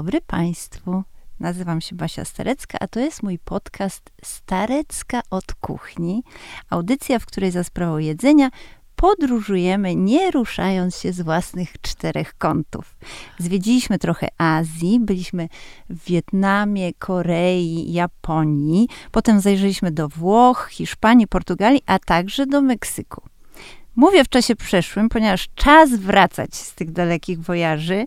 dobry Państwu. Nazywam się Basia Starecka, a to jest mój podcast Starecka od kuchni. Audycja, w której za sprawą jedzenia podróżujemy, nie ruszając się z własnych czterech kątów. Zwiedziliśmy trochę Azji, byliśmy w Wietnamie, Korei, Japonii, potem zajrzeliśmy do Włoch, Hiszpanii, Portugalii, a także do Meksyku. Mówię w czasie przeszłym, ponieważ czas wracać z tych dalekich wojaży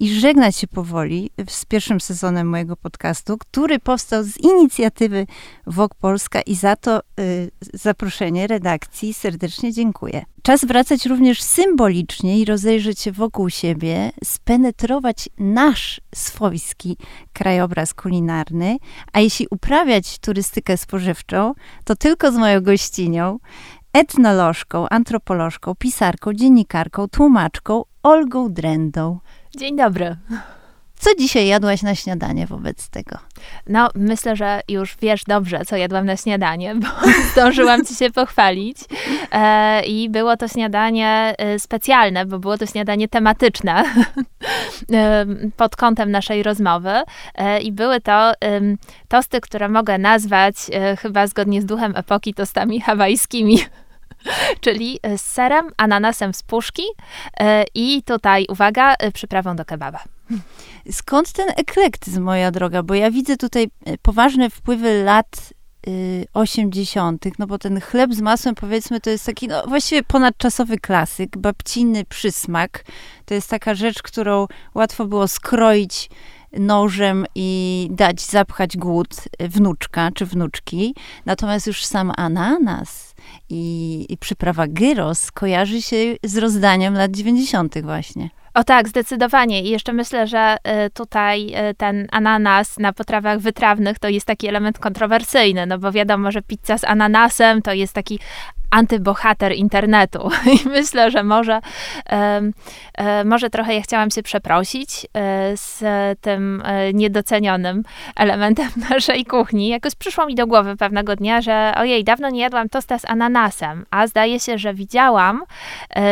i żegnać się powoli z pierwszym sezonem mojego podcastu, który powstał z inicjatywy WOK Polska i za to y, zaproszenie redakcji serdecznie dziękuję. Czas wracać również symbolicznie i rozejrzeć się wokół siebie, spenetrować nasz swojski krajobraz kulinarny, a jeśli uprawiać turystykę spożywczą, to tylko z moją gościnią, etnolożką, antropolożką, pisarką, dziennikarką, tłumaczką Olgą Drendą. Dzień dobry. Co dzisiaj jadłaś na śniadanie wobec tego? No, myślę, że już wiesz dobrze, co jadłam na śniadanie, bo zdążyłam ci się pochwalić. E, I było to śniadanie e, specjalne, bo było to śniadanie tematyczne e, pod kątem naszej rozmowy. E, I były to tosty, które mogę nazwać e, chyba zgodnie z duchem epoki tostami hawajskimi. czyli z serem, ananasem z puszki e, i tutaj, uwaga, e, przyprawą do kebaba. Skąd ten eklektyzm, moja droga? Bo ja widzę tutaj e, poważne wpływy lat 80., no bo ten chleb z masłem, powiedzmy, to jest taki, no właściwie ponadczasowy klasyk, babciny przysmak. To jest taka rzecz, którą łatwo było skroić nożem i dać zapchać głód wnuczka czy wnuczki. Natomiast już sam ananas, i, i przyprawa gyros kojarzy się z rozdaniem lat 90. właśnie. O tak, zdecydowanie. I jeszcze myślę, że y, tutaj y, ten ananas na potrawach wytrawnych to jest taki element kontrowersyjny, no bo wiadomo, że pizza z ananasem to jest taki antybohater internetu. I myślę, że może, e, może trochę ja chciałam się przeprosić e, z tym e, niedocenionym elementem naszej kuchni. Jakoś przyszło mi do głowy pewnego dnia, że ojej, dawno nie jadłam tosta z ananasem, a zdaje się, że widziałam,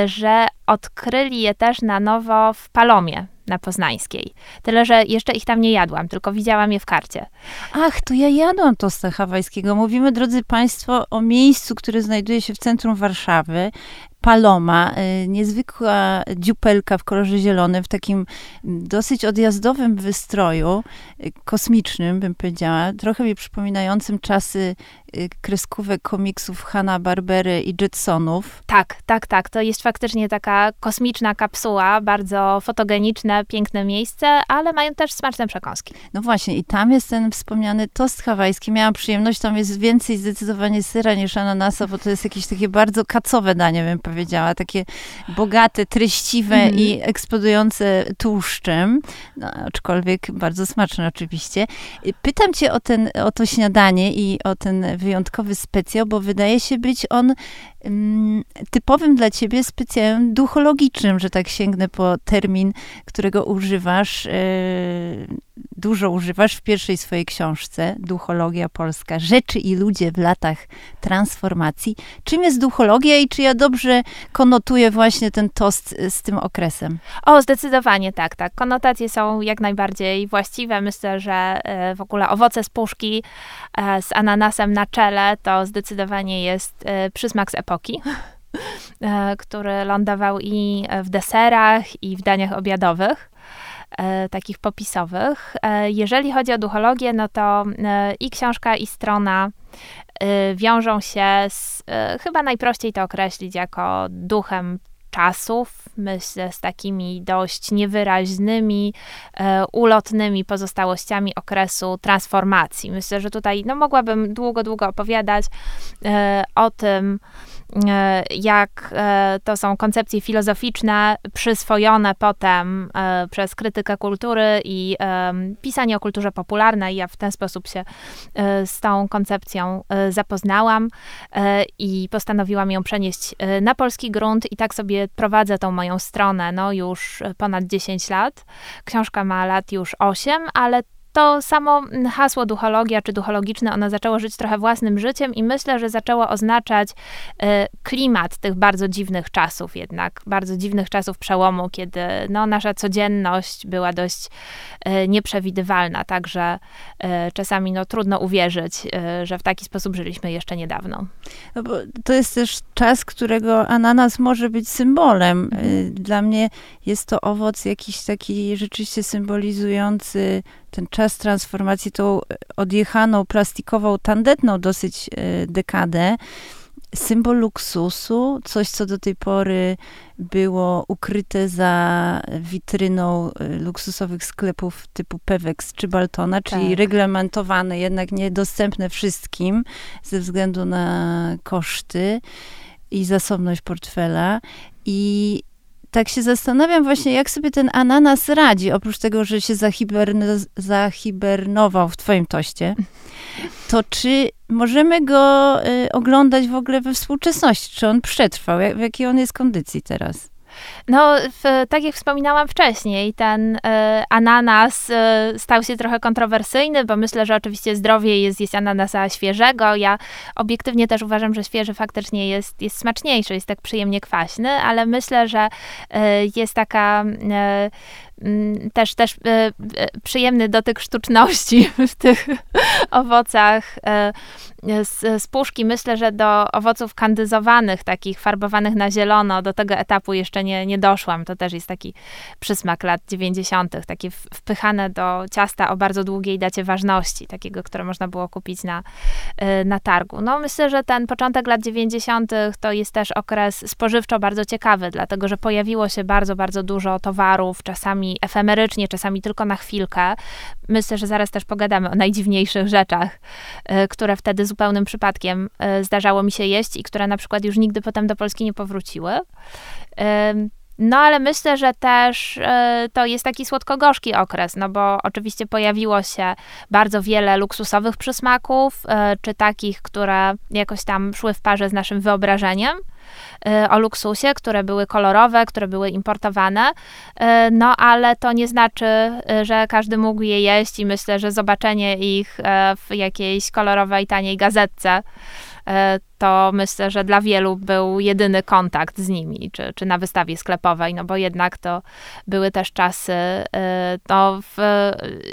że odkryli je też na nowo w Palomie na Poznańskiej. Tyle, że jeszcze ich tam nie jadłam, tylko widziałam je w karcie. Ach, to ja jadłam tosta hawajskiego. Mówimy, drodzy Państwo, o miejscu, które znajduje się w centrum Warszawy. Paloma, y, niezwykła dziupelka w kolorze zielonym, w takim dosyć odjazdowym wystroju, y, kosmicznym bym powiedziała, trochę mi przypominającym czasy y, kreskówek komiksów Hanna Barbery i Jetsonów. Tak, tak, tak. To jest faktycznie taka kosmiczna kapsuła, bardzo fotogeniczne, piękne miejsce, ale mają też smaczne przekąski. No właśnie, i tam jest ten wspomniany tost hawajski. Miałam przyjemność, tam jest więcej zdecydowanie syra niż ananasa, bo to jest jakieś takie bardzo kacowe danie, bym powiedziała powiedziała, takie bogate, treściwe mm. i eksplodujące tłuszczem, no, aczkolwiek bardzo smaczne oczywiście. Pytam cię o, ten, o to śniadanie i o ten wyjątkowy specjał, bo wydaje się być on typowym dla ciebie specjalem duchologicznym, że tak sięgnę po termin, którego używasz, yy, dużo używasz w pierwszej swojej książce, Duchologia Polska, Rzeczy i ludzie w latach transformacji. Czym jest duchologia i czy ja dobrze konotuję właśnie ten tost z tym okresem? O, zdecydowanie tak, tak. Konotacje są jak najbardziej właściwe. Myślę, że e, w ogóle owoce z puszki z ananasem na czele to zdecydowanie jest przysmak z epoki który lądował i w deserach, i w daniach obiadowych. E, takich popisowych. E, jeżeli chodzi o duchologię, no to e, i książka, i strona wiążą się z, chyba najprościej to określić jako duchem czasów, myślę, z takimi dość niewyraźnymi, ulotnymi pozostałościami okresu transformacji. Myślę, że tutaj no, mogłabym długo, długo opowiadać o tym, E, jak e, to są koncepcje filozoficzne przyswojone potem e, przez krytykę kultury i pisanie o kulturze popularnej. Ja w ten sposób się z tą koncepcją zapoznałam i postanowiłam ją przenieść na polski grunt i tak sobie prowadzę tą moją stronę no już ponad 10 lat. Książka ma lat już 8, ale to samo hasło duchologia czy duchologiczne, ono zaczęło żyć trochę własnym życiem i myślę, że zaczęło oznaczać e, klimat tych bardzo dziwnych czasów jednak, bardzo dziwnych czasów przełomu, kiedy no, nasza codzienność była dość e, nieprzewidywalna, także czasami no, trudno uwierzyć, że w taki sposób żyliśmy jeszcze niedawno. No to jest też czas, którego ananas może być symbolem. Mhm. Dla mnie jest to owoc jakiś taki rzeczywiście symbolizujący ten czas transformacji, tą odjechaną, plastikową, tandetną dosyć e, dekadę. Symbol luksusu, coś, co do tej pory było ukryte za witryną e, luksusowych sklepów typu Pewex czy Baltona, czyli tak. reglamentowane, jednak niedostępne wszystkim ze względu na koszty i zasobność portfela. I tak się zastanawiam właśnie, jak sobie ten ananas radzi, oprócz tego, że się zahibernował w twoim toście, to czy możemy go y, oglądać w ogóle we współczesności? Czy on przetrwał? Jak, w jakiej on jest kondycji teraz? No, w, tak jak wspominałam wcześniej, ten y, ananas y, stał się trochę kontrowersyjny, bo myślę, że oczywiście zdrowie jest zjeść ananasa świeżego. Ja obiektywnie też uważam, że świeży faktycznie jest, jest smaczniejszy, jest tak przyjemnie kwaśny, ale myślę, że y, jest taka też, też e, e, przyjemny dotyk sztuczności w tych owocach e, z, z puszki. Myślę, że do owoców kandyzowanych, takich farbowanych na zielono, do tego etapu jeszcze nie, nie doszłam. To też jest taki przysmak lat 90., takie wpychane do ciasta o bardzo długiej dacie ważności, takiego, które można było kupić na, na targu. No myślę, że ten początek lat 90. to jest też okres spożywczo bardzo ciekawy, dlatego, że pojawiło się bardzo, bardzo dużo towarów, czasami czasami efemerycznie, czasami tylko na chwilkę. Myślę, że zaraz też pogadamy o najdziwniejszych rzeczach, e, które wtedy zupełnym przypadkiem e, zdarzało mi się jeść i które na przykład już nigdy potem do Polski nie powróciły. No, ale myślę, że też y, to jest taki słodko-gorzki okres, no bo oczywiście pojawiło się bardzo wiele luksusowych przysmaków, y, czy takich, które jakoś tam szły w parze z naszym wyobrażeniem. Y, o luksusie, które były kolorowe, które były importowane, no ale to nie znaczy, że każdy mógł je jeść i myślę, że zobaczenie ich w jakiejś kolorowej, taniej gazetce to myślę, że dla wielu był jedyny kontakt z nimi, czy, czy na wystawie sklepowej, no bo jednak to były też czasy no, w,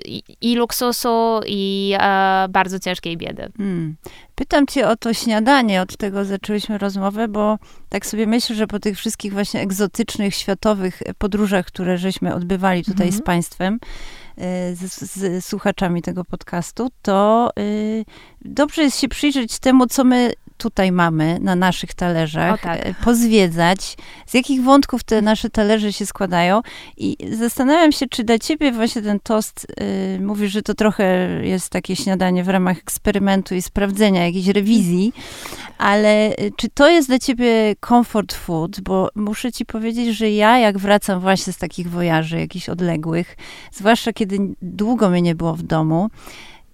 i, i luksusu, i e, bardzo ciężkiej biedy. Hmm. Pytam cię o to śniadanie, od tego zaczęłyśmy rozmowę, bo tak sobie myślę, że po tych wszystkich właśnie egzotycznych, światowych podróżach, które żeśmy odbywali tutaj z mhm. państwem, e, z, z, słuchaczami tego podcastu, to y, dobrze jest się przyjrzeć temu, co my tutaj mamy na naszych talerzach, tak. E, pozwiedzać, z jakich wątków te nasze talerze się składają. I zastanawiam się, czy dla ciebie właśnie ten tost, yy, mówisz, że to trochę jest takie śniadanie w ramach eksperymentu i sprawdzenia jakiejś rewizji, ale y, czy to jest dla ciebie comfort food? Bo muszę ci powiedzieć, że ja jak wracam właśnie z takich wojaży jakichś odległych, zwłaszcza kiedy długo mnie nie było w domu,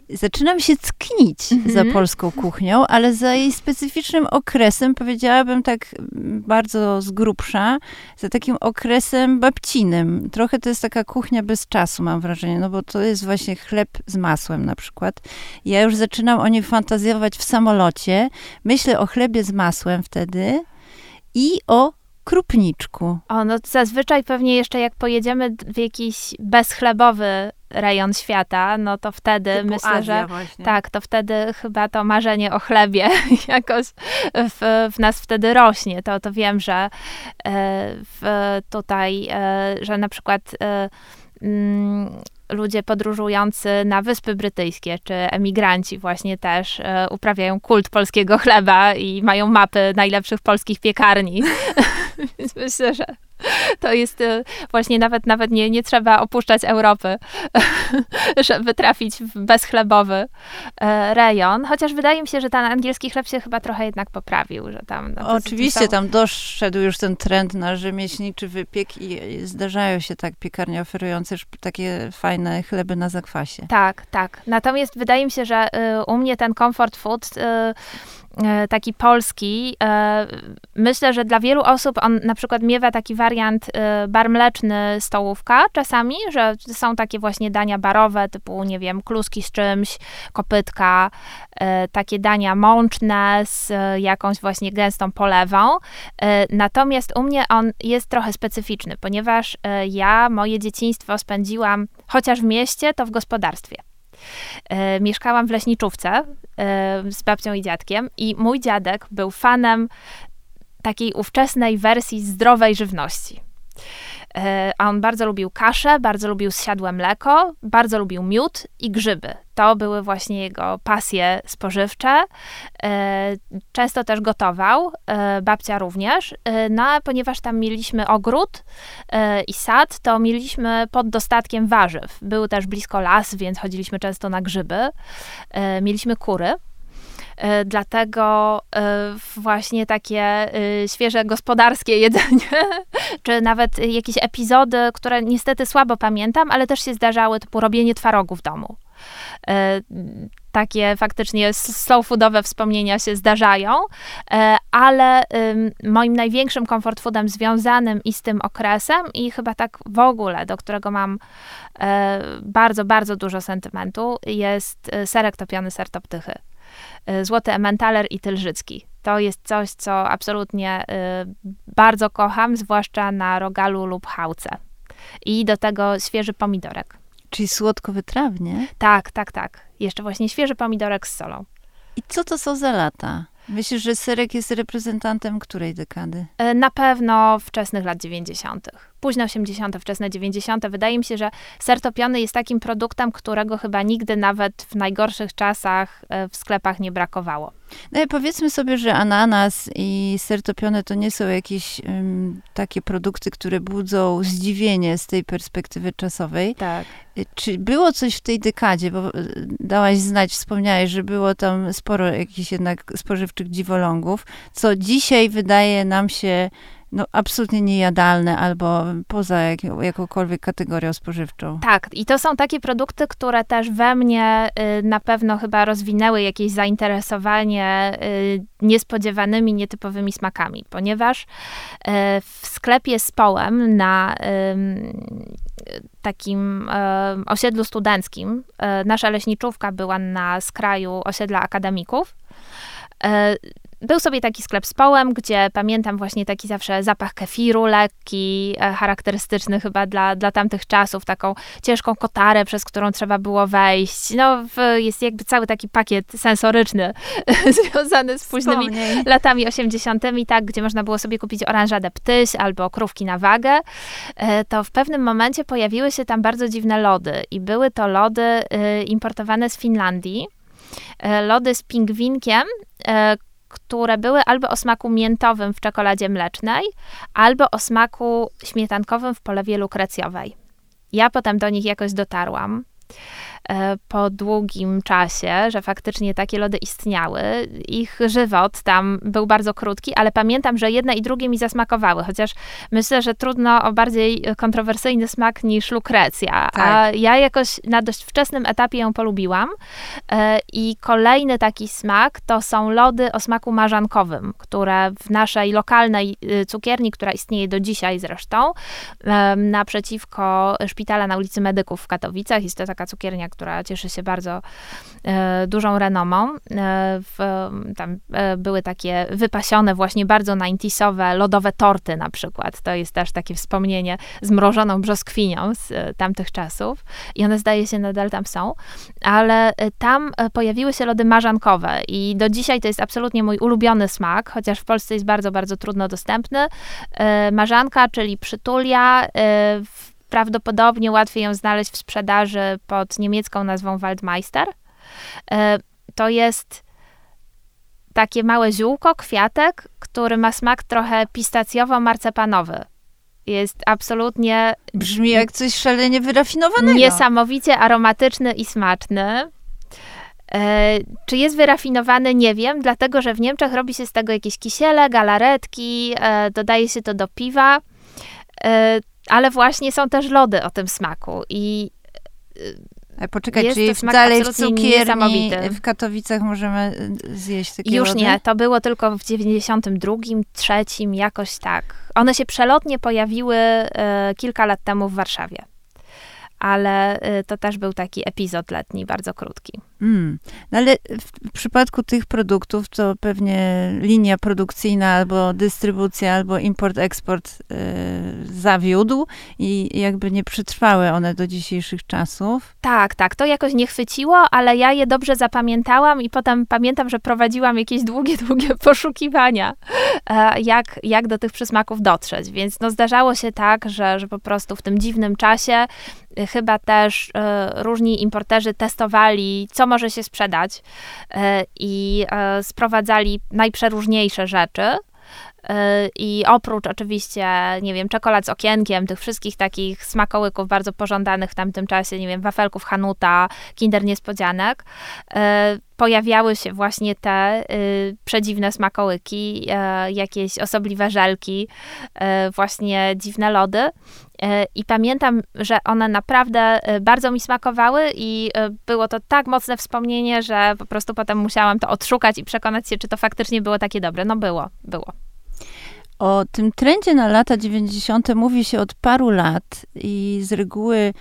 zaczynam się cknić mm -hmm. za polską kuchnią, ale za jej specyficznym okresem, powiedziałabym tak bardzo z grubsza, za takim okresem babcinym. Trochę to jest taka kuchnia bez czasu, mam wrażenie, no bo to jest właśnie chleb z masłem na przykład. Ja już zaczynam o nim fantazjować w samolocie. Myślę o chlebie z masłem wtedy i o krupniczku. O, no zazwyczaj pewnie jeszcze jak pojedziemy w jakiś bezchlebowy rejon świata, no to wtedy Typu myślę, Azja że właśnie. tak, to wtedy chyba to marzenie o chlebie jakoś w, w nas wtedy rośnie. To, to wiem, że e, w, tutaj, e, że na przykład e, mm, ludzie podróżujący na Wyspy Brytyjskie, czy emigranci właśnie też uprawiają kult polskiego chleba i mają mapy najlepszych polskich piekarni. Więc myślę, że to jest e, właśnie nawet, nawet nie, nie trzeba opuszczać Europy, żeby trafić w bezchlebowy e, rejon. Chociaż wydaje mi się, że ten angielski chleb się chyba trochę jednak poprawił, że tam... No, Oczywiście, są... tam doszedł już ten trend na rzemieślniczy wypiek i zdarzają się tak piekarnie oferujące już takie fajne chleby na zakwasie. Tak, tak. Natomiast wydaje mi się, że y, u mnie ten comfort food y, taki polski. E, myślę, że dla wielu osób on na przykład miewa taki wariant e, bar mleczny stołówka czasami, że są takie właśnie dania barowe typu, nie wiem, kluski z czymś, kopytka, takie dania mączne z jakąś właśnie gęstą polewą. Natomiast u mnie on jest trochę specyficzny, ponieważ ja moje dzieciństwo spędziłam chociaż w mieście, to w gospodarstwie. E, mieszkałam w leśniczówce e, z babcią i dziadkiem i mój dziadek był fanem takiej ówczesnej wersji zdrowej żywności. E, a on bardzo lubił kaszę, bardzo lubił zsiadłe mleko, bardzo lubił miód i grzyby. To były właśnie jego pasje spożywcze. E, często też gotował, e, babcia również. No a ponieważ tam mieliśmy ogród i sad, to mieliśmy pod dostatkiem warzyw. Był też blisko las, więc chodziliśmy często na grzyby. Mieliśmy kury. E, dlatego e, właśnie takie e, świeże gospodarskie jedzenie, czy nawet jakieś epizody, które niestety słabo pamiętam, ale też się zdarzały, typu robienie twarogu w domu takie faktycznie slow foodowe wspomnienia się zdarzają, ale moim największym comfort foodem związanym i z tym okresem i chyba tak w ogóle, do którego mam bardzo, bardzo dużo sentymentu, jest serek topiony, ser toptychy. Y, Złoty Emmentaler i Tylżycki. To jest coś, co absolutnie y, bardzo kocham, zwłaszcza na rogalu lub chałce. I do tego świeży pomidorek. Czyli słodko-wytrawnie? Tak, tak, tak. Jeszcze właśnie świeży pomidorek z solą. I co to są za lata? Myślisz, że serek jest reprezentantem której dekady? Y, na pewno wczesnych lat 90 późne 80., wczesne 90. Wydaje mi się, że ser topiony jest takim produktem, którego chyba nigdy nawet w najgorszych czasach e, w sklepach nie brakowało. No i powiedzmy sobie, że ananas i ser topiony to nie są jakieś um, takie produkty, które budzą zdziwienie z tej perspektywy czasowej. Tak. E, czy było coś w tej dekadzie, bo e, dałaś znać, wspomniałeś, że było tam sporo jakichś jednak spożywczych dziwolągów, co dzisiaj wydaje nam się no, absolutnie niejadalne albo poza jak, jakąkolwiek kategorią spożywczą. Tak, i to są takie produkty, które też we mnie y, na pewno chyba rozwinęły jakieś zainteresowanie y, niespodziewanymi, nietypowymi smakami, ponieważ y, w sklepie z połem na takim osiedlu studenckim, y, nasza leśniczówka była na skraju osiedla akademików, y, był sobie taki sklep z połem, gdzie pamiętam właśnie taki zawsze zapach kefiru lekki, e, charakterystyczny chyba dla, dla tamtych czasów, taką ciężką kotarę, przez którą trzeba było wejść. No, jest jakby cały taki pakiet sensoryczny związany z późnymi Wspomnij. latami 80., tak, gdzie można było sobie kupić oranżadę ptyś albo krówki na wagę. E, to w pewnym momencie pojawiły się tam bardzo dziwne lody i były to lody e, importowane z Finlandii. Lody z pingwinkiem, które były albo o smaku miętowym w czekoladzie mlecznej, albo o smaku śmietankowym w polewie lukrecjowej. Ja potem do nich jakoś dotarłam. E, po długim czasie, że faktycznie takie lody istniały. Ich żywot tam był bardzo krótki, ale pamiętam, że jedne i drugie mi zasmakowały, chociaż myślę, że trudno o bardziej kontrowersyjny smak niż lukrecja. Tak. A ja jakoś na dość wczesnym etapie ją polubiłam. E, I kolejny taki smak to są lody o smaku marzankowym, które w naszej lokalnej y, cukierni, która istnieje do dzisiaj zresztą, naprzeciwko szpitala na ulicy Medyków w Katowicach, jest to taka cukiernia, która cieszy się bardzo e, dużą renomą. E, w, tam e, były takie wypasione, właśnie bardzo 90 lodowe torty na przykład. To jest też takie wspomnienie z mrożoną brzoskwinią z tamtych czasów. I one zdaje się nadal tam są. Ale tam pojawiły się lody marzankowe i do dzisiaj to jest absolutnie mój ulubiony smak, chociaż w Polsce jest bardzo, bardzo trudno dostępny. Marzanka, czyli przytulia, w prawdopodobnie łatwiej ją znaleźć w sprzedaży pod niemiecką nazwą Waldmeister. E, to jest takie małe ziółko, kwiatek, który ma smak trochę pistacjowo-marcepanowy. Jest absolutnie... Brzmi jak coś szalenie wyrafinowanego. Niesamowicie aromatyczny i smaczny. E, czy jest wyrafinowany? Nie wiem, dlatego że w Niemczech robi się z tego jakieś kisiele, galaretki, e, dodaje się to do piwa ale właśnie są też lody o tym smaku i A poczekaj, Jest czyli dalej w cukierni w Katowicach możemy y, zjeść takie Już lody? nie, to było tylko w 92, trzecim, jakoś tak. One się przelotnie pojawiły e, kilka lat temu w Warszawie. Ale e, to też był taki epizod letni, bardzo krótki. Mm. No ale w przypadku tych produktów to pewnie linia produkcyjna albo dystrybucja, albo import-eksport y, zawiódł i jakby nie przetrwały one do dzisiejszych czasów. Tak, tak, to jakoś nie chwyciło, ale ja je dobrze zapamiętałam i potem pamiętam, że prowadziłam jakieś długie, długie poszukiwania, e, jak, jak do tych przysmaków dotrzeć. Więc no, zdarzało się tak, że, że po prostu w tym dziwnym czasie y, chyba też y, różni importerzy testowali, co może się sprzedać e, i e, sprowadzali najprzeróżniejsze rzeczy. E, I oprócz oczywiście, nie wiem, czekolad z okienkiem, tych wszystkich takich smakołyków bardzo pożądanych w tamtym czasie, nie wiem, wafelków Hanuta, Kinder Niespodzianek, e, pojawiały się właśnie te y, przedziwne smakołyki, e, jakieś osobliwe żelki, właśnie dziwne lody. I pamiętam, że one naprawdę bardzo mi smakowały i było to tak mocne wspomnienie, że po prostu potem musiałam to odszukać i przekonać się, czy to faktycznie było takie dobre. No było, było. O tym trendzie na lata 90. mówi się od paru lat i z reguły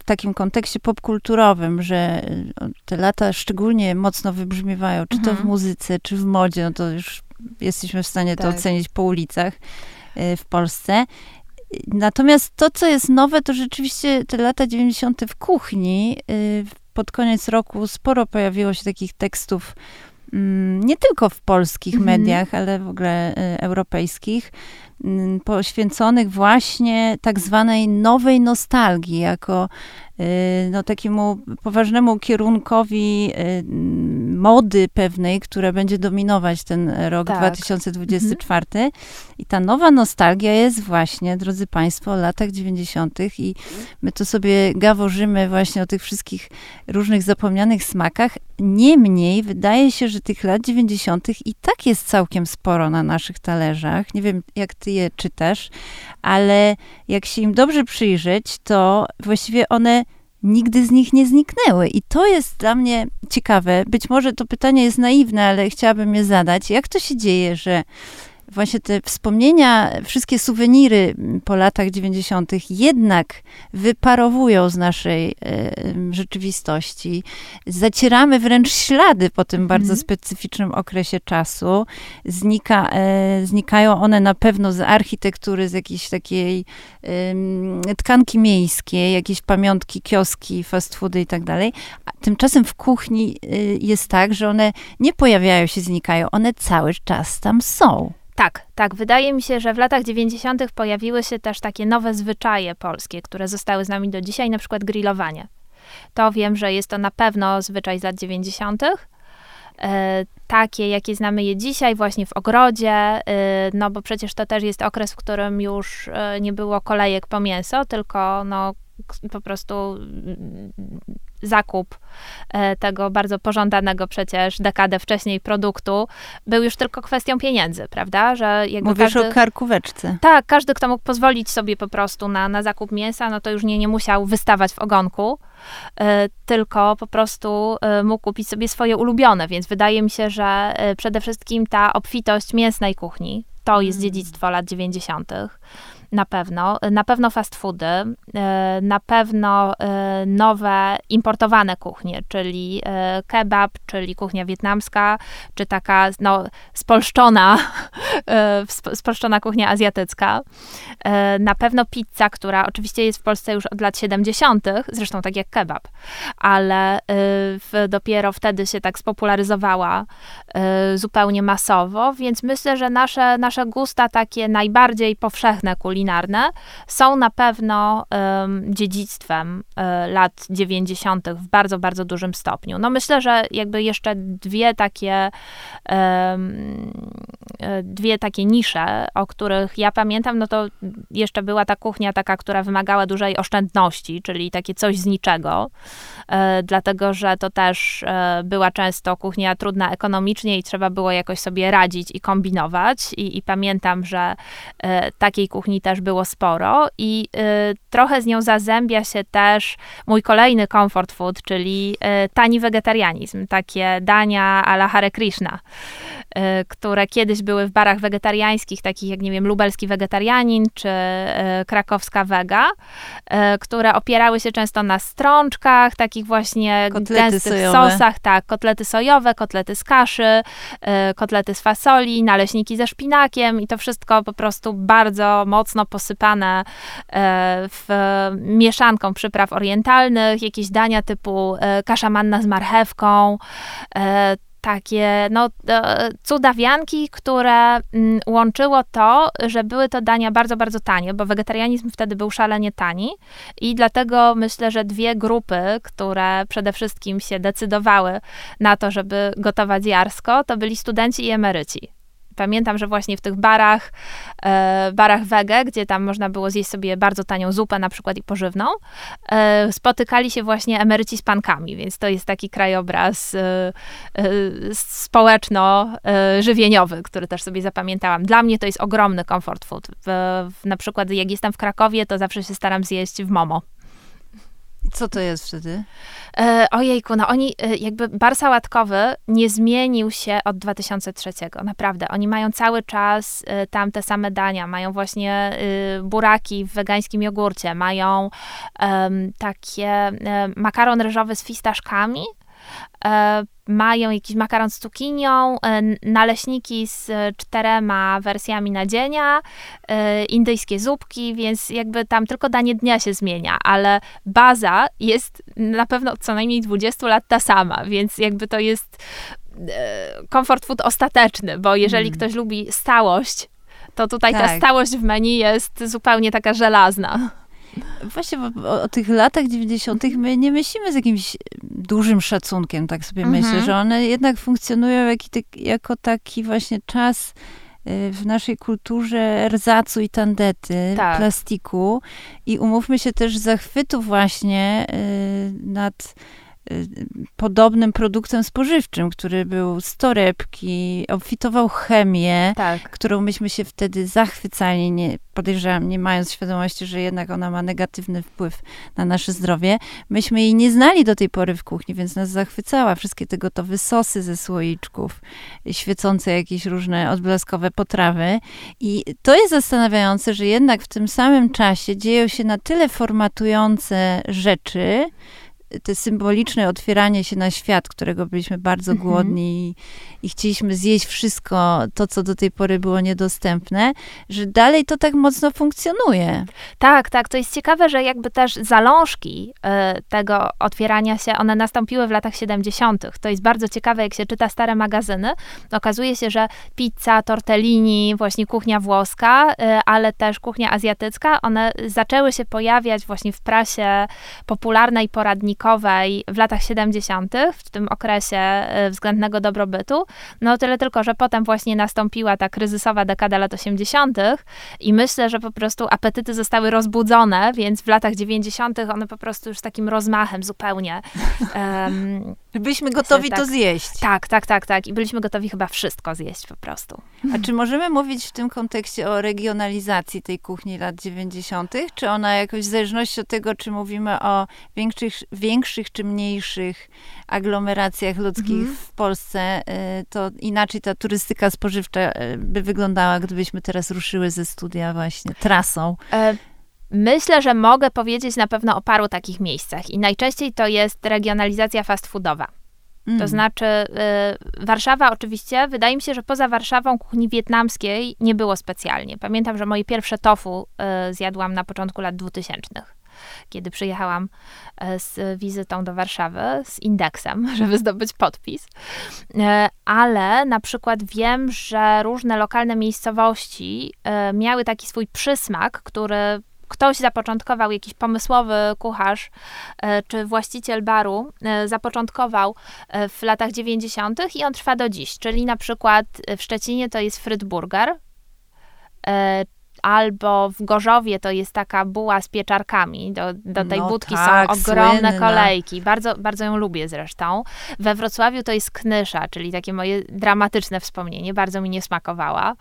w takim kontekście popkulturowym, że y, te lata szczególnie mocno wybrzmiewają, czy to w Mhm. muzyce, czy w modzie, no to już jesteśmy w stanie to Tak. ocenić po ulicach y, w Polsce. Natomiast to, co jest nowe, to rzeczywiście te lata 90. w kuchni. y, Pod koniec roku sporo pojawiło się takich tekstów, nie tylko w polskich Mhm. mediach, ale w ogóle y, europejskich, mm, poświęconych właśnie tak zwanej nowej nostalgii, jako y, no, takiemu poważnemu kierunkowi y, mm, mody pewnej, która będzie dominować ten rok Tak. 2024. I ta nowa nostalgia jest właśnie, drodzy Państwo, o latach 90. i my to sobie gaworzymy właśnie o tych wszystkich różnych zapomnianych smakach. Niemniej wydaje się, że tych lat 90. i tak jest całkiem sporo na naszych talerzach. Nie wiem, jak ty je czytasz, ale jak się im dobrze przyjrzeć, to właściwie one nigdy z nich nie zniknęły. I to jest dla mnie ciekawe. Być może to pytanie jest naiwne, ale chciałabym je zadać. Jak to się dzieje, że właśnie te wspomnienia, wszystkie suweniry po latach 90. jednak wyparowują z naszej e, rzeczywistości. Zacieramy wręcz ślady po tym bardzo specyficznym okresie czasu. Znika, e, znikają one na pewno z architektury, z jakiejś takiej tkanki miejskiej, jakieś pamiątki, kioski, fast foody i tak dalej. A tymczasem w kuchni y, jest tak, że one nie pojawiają się, znikają. One cały czas tam są. Tak, tak. Wydaje mi się, że w latach 90. pojawiły się też takie nowe zwyczaje polskie, które zostały z nami do dzisiaj, na przykład grillowanie. To wiem, że jest to na pewno zwyczaj z lat 90. E, takie, jakie znamy je dzisiaj, właśnie w ogrodzie, e, no bo przecież to też jest okres, w którym już e, nie było kolejek po mięso, tylko no po prostu mm, zakup e, tego bardzo pożądanego przecież dekadę wcześniej produktu był już tylko kwestią pieniędzy, prawda? Że Mówisz każdy... o karkóweczce. Tak, każdy, kto mógł pozwolić sobie po prostu na, na zakup mięsa, no to już nie, nie musiał wystawać w ogonku, e, tylko po prostu e, mógł kupić sobie swoje ulubione, więc wydaje mi się, że przede wszystkim ta obfitość mięsnej kuchni, to jest Mm. dziedzictwo lat 90. Na pewno. Na pewno fast foody, e, na pewno e, nowe importowane kuchnie, czyli e, kebab, czyli kuchnia wietnamska, czy taka no, spolszczona, sp- spolszczona kuchnia azjatycka. Na pewno pizza, która oczywiście jest w Polsce już od lat 70., zresztą tak jak kebab, ale dopiero wtedy się tak spopularyzowała zupełnie masowo, więc myślę, że nasze, nasze gusta takie najbardziej powszechne kulinarne są na pewno em, dziedzictwem e, lat 90. w bardzo, bardzo dużym stopniu. No myślę, że jakby jeszcze dwie takie em, dwie takie nisze, o których ja pamiętam, no to jeszcze była ta kuchnia taka, która wymagała dużej oszczędności, czyli takie coś z niczego, dlatego że to też była często kuchnia trudna ekonomicznie i trzeba było jakoś sobie radzić i kombinować. I, i pamiętam, że takiej kuchni też było sporo i trochę z nią zazębia się też mój kolejny comfort food, czyli tani wegetarianizm, takie dania a la Hare Krishna, y, które kiedyś były w barach wegetariańskich, takich jak, nie wiem, lubelski wegetarianin czy y, krakowska wega, y, które opierały się często na strączkach, takich właśnie kotlety gęstych sojowe. sosach, tak, kotlety sojowe, kotlety z kaszy, kotlety z fasoli, naleśniki ze szpinakiem i to wszystko po prostu bardzo mocno posypane w mieszanką przypraw orientalnych, jakieś dania typu kasza manna z marchewką, e, takie no, e, cudawianki, które mm, łączyło to, że były to dania bardzo, bardzo tanie, bo wegetarianizm wtedy był szalenie tani i dlatego myślę, że dwie grupy, które przede wszystkim się decydowały na to, żeby gotować jarsko, to byli studenci i emeryci. Pamiętam, że właśnie w tych barach, e, barach wege, gdzie tam można było zjeść sobie bardzo tanią zupę na przykład i pożywną, e, spotykali się właśnie emeryci z pankami, więc to jest taki krajobraz e, e społeczno-żywieniowy, który też sobie zapamiętałam. Dla mnie to jest ogromny comfort food. W, w, na przykład jak jestem w Krakowie, to zawsze się staram zjeść w Momo. Co to jest wtedy? E, ojejku, no oni, e, jakby bar sałatkowy nie zmienił się od 2003. Naprawdę. Oni mają cały czas e, tam te same dania. Mają właśnie e, buraki w wegańskim jogurcie. Mają takie e, makaron ryżowy z fistaszkami. E, mają jakiś makaron z cukinią, e, naleśniki z czterema wersjami nadzienia, e, indyjskie zupki, więc jakby tam tylko danie dnia się zmienia, ale baza jest na pewno co najmniej 20 lat ta sama, więc jakby to jest comfort food ostateczny, bo jeżeli mm. ktoś lubi stałość, to tutaj tak. ta stałość w menu jest zupełnie taka żelazna. Właśnie o, o, tych latach 90. my nie myślimy z jakimś dużym szacunkiem, tak sobie mhm. myślę, że one jednak funkcjonują jak, jako taki właśnie czas y, w naszej kulturze rzacu i tandety, tak. plastiku i umówmy się też zachwytu właśnie y, nad podobnym produktem spożywczym, który był z torebki, obfitował chemię, tak. którą myśmy się wtedy zachwycali, nie, podejrzewam, nie mając świadomości, że jednak ona ma negatywny wpływ na nasze zdrowie. Myśmy jej nie znali do tej pory w kuchni, więc nas zachwycała. Wszystkie te gotowe sosy ze słoiczków, świecące jakieś różne odblaskowe potrawy. I to jest zastanawiające, że jednak w tym samym czasie dzieją się na tyle formatujące rzeczy, te symboliczne otwieranie się na świat, którego byliśmy bardzo mhm. głodni i, i, chcieliśmy zjeść wszystko to, co do tej pory było niedostępne, że dalej to tak mocno funkcjonuje. Tak, tak. To jest ciekawe, że jakby też zalążki y, tego otwierania się, one nastąpiły w latach 70. To jest bardzo ciekawe, jak się czyta stare magazyny. Okazuje się, że pizza, tortellini, właśnie kuchnia włoska, y, ale też kuchnia azjatycka, one zaczęły się pojawiać właśnie w prasie popularnej w latach 70., w tym okresie e, względnego dobrobytu. No tyle tylko, że potem właśnie nastąpiła ta kryzysowa dekada lat 80. i myślę, że po prostu apetyty zostały rozbudzone, więc w latach 90. one po prostu już z takim rozmachem zupełnie. Um, Byliśmy gotowi tak, to zjeść. Tak, tak, tak, tak. I byliśmy gotowi chyba wszystko zjeść po prostu. A czy możemy mówić w tym kontekście o regionalizacji tej kuchni lat 90., czy ona jakoś w zależności od tego, czy mówimy o większych, większych czy mniejszych aglomeracjach ludzkich mhm. w Polsce, y, to inaczej ta turystyka spożywcza y, by wyglądała, gdybyśmy teraz ruszyły ze studia właśnie trasą? E Myślę, że mogę powiedzieć na pewno o paru takich miejscach i najczęściej to jest regionalizacja fast foodowa. Mm. To znaczy, y, Warszawa oczywiście, wydaje mi się, że poza Warszawą kuchni wietnamskiej nie było specjalnie. Pamiętam, że moje pierwsze tofu y, zjadłam na początku lat 2000 kiedy przyjechałam e, z wizytą do Warszawy, z indeksem, żeby zdobyć podpis. E, ale na przykład wiem, że różne lokalne miejscowości e, miały taki swój przysmak, który ktoś zapoczątkował, jakiś pomysłowy kucharz e, czy właściciel baru e, zapoczątkował e, w latach 90. i on trwa do dziś. Czyli na przykład w Szczecinie to jest Frytburger, albo w Gorzowie to jest taka buła z pieczarkami. Do, do tej No budki tak, są ogromne słynna. kolejki. Bardzo, bardzo ją lubię zresztą. We Wrocławiu to jest knysza, czyli takie moje dramatyczne wspomnienie. Bardzo mi nie smakowała.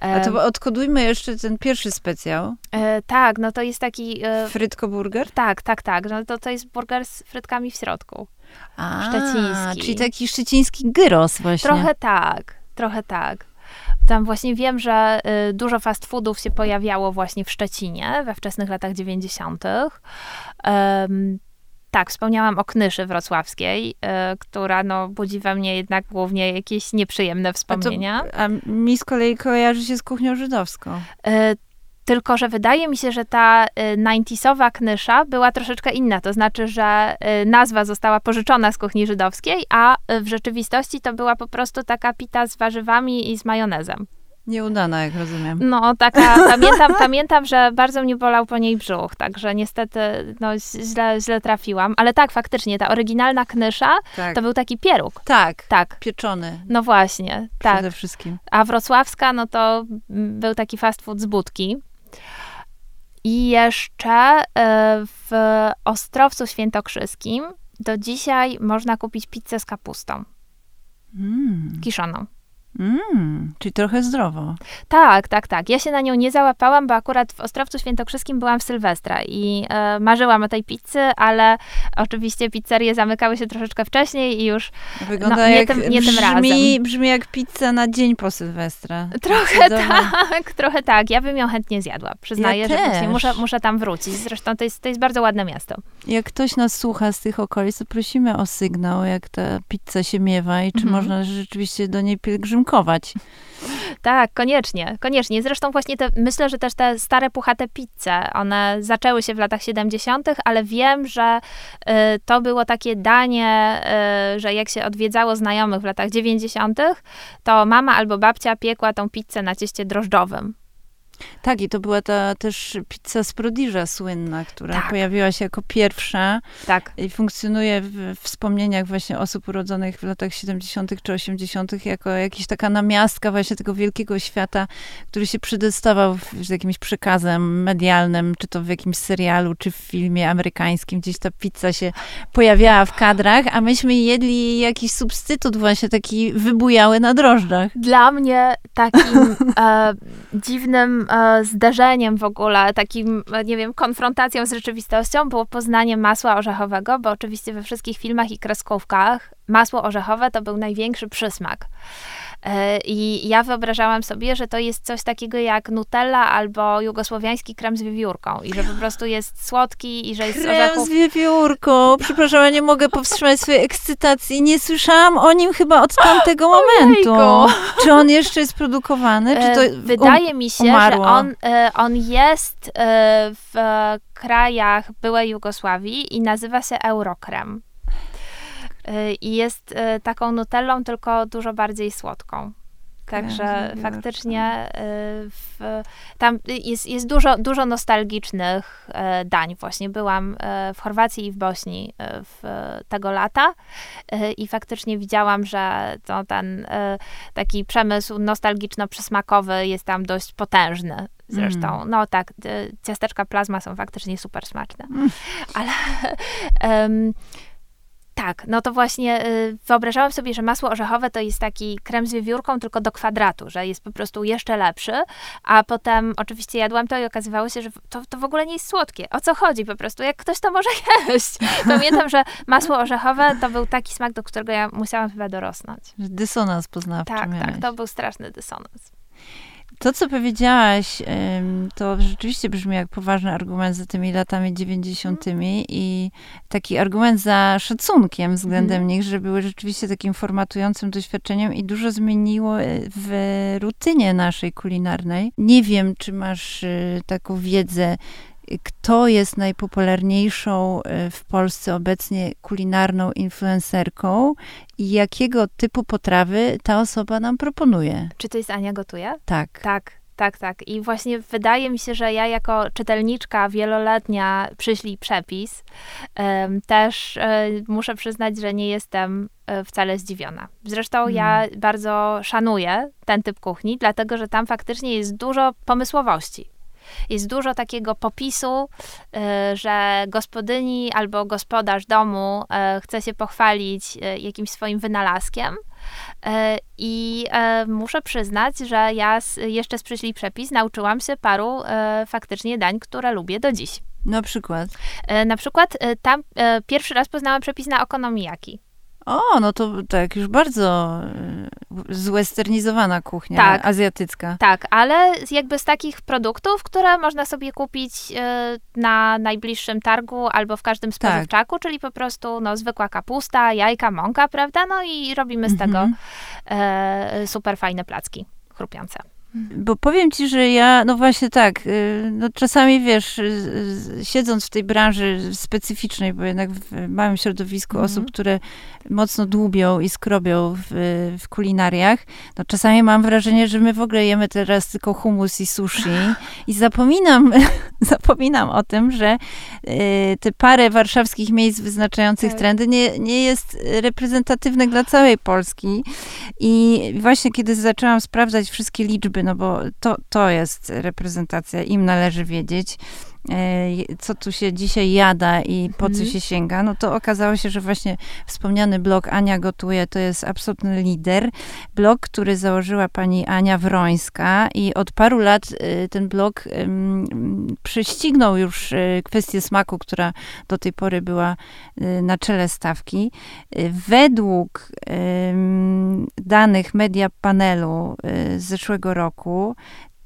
A to odkodujmy jeszcze ten pierwszy specjał. e, tak, no to jest taki... E, Frytko burger? tak, tak, tak. No to, to jest burger z frytkami w środku. A, Szczeciński. Czyli taki szczeciński gyros właśnie. Trochę tak, trochę tak. Tam właśnie wiem, że y, dużo fast foodów się pojawiało właśnie w Szczecinie we wczesnych latach 90. Em, tak, wspomniałam o Knyszy Wrocławskiej, y, która no, budzi we mnie jednak głównie jakieś nieprzyjemne A, to, wspomnienia. a mi z kolei kojarzy się z kuchnią żydowską. Y, tylko, że wydaje mi się, że ta y, 90sowa knysza była troszeczkę inna. To znaczy, że y, nazwa została pożyczona z kuchni żydowskiej, a y, w rzeczywistości to była po prostu taka pita z warzywami i z majonezem. Nieudana, jak rozumiem. No, taka, pamiętam, pamiętam, że bardzo mnie bolał po niej brzuch, także niestety no, źle, źle trafiłam. Ale tak, faktycznie, ta oryginalna knysza Tak. to był taki pieróg. tak. Tak, Pieczony no właśnie, tak. przede wszystkim. A wrocławska, no to mm, był taki fast food z budki. I jeszcze e, w Ostrowcu Świętokrzyskim do dzisiaj można kupić pizzę z kapustą Mm. kiszoną. Mm. Czyli trochę zdrowo. Tak, tak, tak. Ja się na nią nie załapałam, bo akurat w Ostrowcu Świętokrzyskim byłam w Sylwestra i e, marzyłam o tej pizzy, ale oczywiście pizzerie zamykały się troszeczkę wcześniej i już Wygląda No, nie jak, tym- nie tym brzmi, razem. brzmi jak pizza na dzień po Sylwestra. trochę tak, trochę tak. Ja bym ją chętnie zjadła. Przyznaję, Ja że właśnie muszę, muszę tam wrócić. Zresztą to jest, to jest bardzo ładne miasto. Jak ktoś nas słucha z tych okolic, to prosimy o sygnał, jak ta pizza się miewa i czy Mhm. można rzeczywiście do niej pielgrzymkować. Tak, koniecznie, koniecznie. Zresztą właśnie te, myślę, że też te stare puchate pizze, one zaczęły się w latach 70., ale wiem, że y, to było takie danie, y, że jak się odwiedzało znajomych w latach 90., to mama albo babcia piekła tą pizzę na cieście drożdżowym. Tak, i to była ta też pizza z Prodiża słynna, która Tak. pojawiła się jako pierwsza Tak. i funkcjonuje w wspomnieniach właśnie osób urodzonych w latach 70. czy 80. jako jakaś taka namiastka właśnie tego wielkiego świata, który się przedostawał z jakimś przekazem medialnym, czy to w jakimś serialu, czy w filmie amerykańskim. Gdzieś ta pizza się pojawiała w kadrach, a myśmy jedli jakiś substytut właśnie taki wybujały na drożdżach. Dla mnie takim e, dziwnym e, zderzeniem w ogóle, takim, e, nie wiem, konfrontacją z rzeczywistością było poznanie masła orzechowego, bo oczywiście we wszystkich filmach i kreskówkach masło orzechowe to był największy przysmak. E, I ja wyobrażałam sobie, że to jest coś takiego jak Nutella albo jugosłowiański krem z wiewiórką i że po prostu jest słodki i że jest z Krem orzechów z wiewiórką. Przepraszam, ja nie mogę powstrzymać swojej ekscytacji. Nie słyszałam o nim chyba od tamtego momentu. Czy on jeszcze jest produkowany? Czy to E, Wydaje mi się, umarło? że on, e, on jest w krajach byłej Jugosławii i nazywa się Eurokrem. E, I jest e, taką nutellą, tylko dużo bardziej słodką. Także faktycznie e, w, tam jest, jest dużo, dużo nostalgicznych dań. Właśnie byłam w Chorwacji i w Bośni w tego lata i faktycznie widziałam, że to ten taki przemysł nostalgiczno-przysmakowy jest tam dość potężny. Zresztą, Mm. no tak, ciasteczka plazma są faktycznie super smaczne. Mm. Ale em, tak, no to właśnie y, wyobrażałam sobie, że masło orzechowe to jest taki krem z wiewiórką, tylko do kwadratu, że jest po prostu jeszcze lepszy, a potem oczywiście jadłam to i okazywało się, że to, to w ogóle nie jest słodkie. O co chodzi po prostu? Jak ktoś to może jeść? Pamiętam, że masło orzechowe to był taki smak, do którego ja musiałam chyba dorosnąć. Dysonans poznawczy Tak, miałeś. tak, to był straszny dysonans. To, co powiedziałaś, to rzeczywiście brzmi jak poważny argument za tymi latami 90. i taki argument za szacunkiem względem Mhm. nich, że były rzeczywiście takim formatującym doświadczeniem i dużo zmieniło y, w rutynie naszej kulinarnej. Nie wiem, czy masz y, taką wiedzę, kto jest najpopularniejszą y, w Polsce obecnie kulinarną influencerką i jakiego typu potrawy ta osoba nam proponuje. Czy to jest Ania gotuje? Tak. Tak, tak, tak. I właśnie wydaje mi się, że ja jako czytelniczka wieloletnia przyślij przepis, też um, muszę przyznać, że nie jestem um, wcale zdziwiona. Zresztą ja bardzo szanuję ten typ kuchni, dlatego że tam faktycznie jest dużo pomysłowości. Jest dużo takiego popisu, y, że gospodyni albo gospodarz domu y, chce się pochwalić y, jakimś swoim wynalazkiem. I muszę przyznać, że ja jeszcze z Przyślij Przepis nauczyłam się paru faktycznie dań, które lubię do dziś. Na przykład? Na przykład tam pierwszy raz poznałam przepis na okonomiyaki. O, no to tak, już bardzo e, zwesternizowana kuchnia tak, azjatycka. Tak, ale jakby z takich produktów, które można sobie kupić e, na najbliższym targu albo w każdym spożywczaku, tak. czyli po prostu no, zwykła kapusta, jajka, mąka, prawda? No i robimy z mhm. tego e, super fajne placki chrupiące. Bo powiem ci, że ja, no właśnie tak, y, no czasami wiesz, y, siedząc w tej branży specyficznej, bo jednak w małym środowisku mm -hmm. osób, które mocno dłubią i skrobią w, w, kulinariach, no czasami mam wrażenie, że my w ogóle jemy teraz tylko humus i sushi i zapominam, zapominam o tym, że y, te parę warszawskich miejsc wyznaczających tak. trendy nie, nie jest reprezentatywne dla całej Polski i właśnie kiedy zaczęłam sprawdzać wszystkie liczby, no bo to, to jest reprezentacja, im należy wiedzieć. E, co tu się dzisiaj jada i po co mhm. się sięga, no to okazało się, że właśnie wspomniany blog Ania Gotuje to jest absolutny lider. Blog, który założyła pani Ania Wrońska i od paru lat e, ten blog prześcignął już e, kwestię smaku, która do tej pory była na czele stawki. Według danych media panelu z zeszłego roku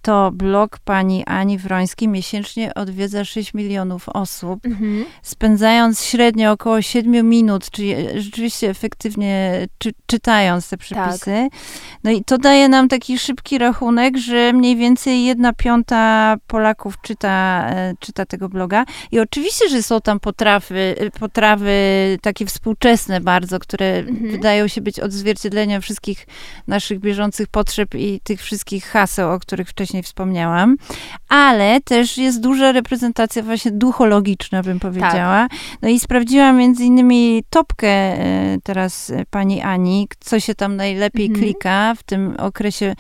to blog pani Ani Wrońskiej miesięcznie odwiedza 6 milionów osób, mhm. spędzając średnio około 7 minut, czyli rzeczywiście efektywnie czy, czytając te przepisy. Tak. No i to daje nam taki szybki rachunek, że mniej więcej jedna piąta Polaków czyta, e, czyta tego bloga. I oczywiście, że są tam potrawy, potrawy takie współczesne bardzo, które mhm. wydają się być odzwierciedleniem wszystkich naszych bieżących potrzeb i tych wszystkich haseł, o których wcześniej wcześniej wspomniałam, ale też jest duża reprezentacja właśnie duchologiczna, bym powiedziała. Tak. No i sprawdziłam między innymi topkę e, teraz e, pani Ani, co się tam najlepiej mhm. klika w tym okresie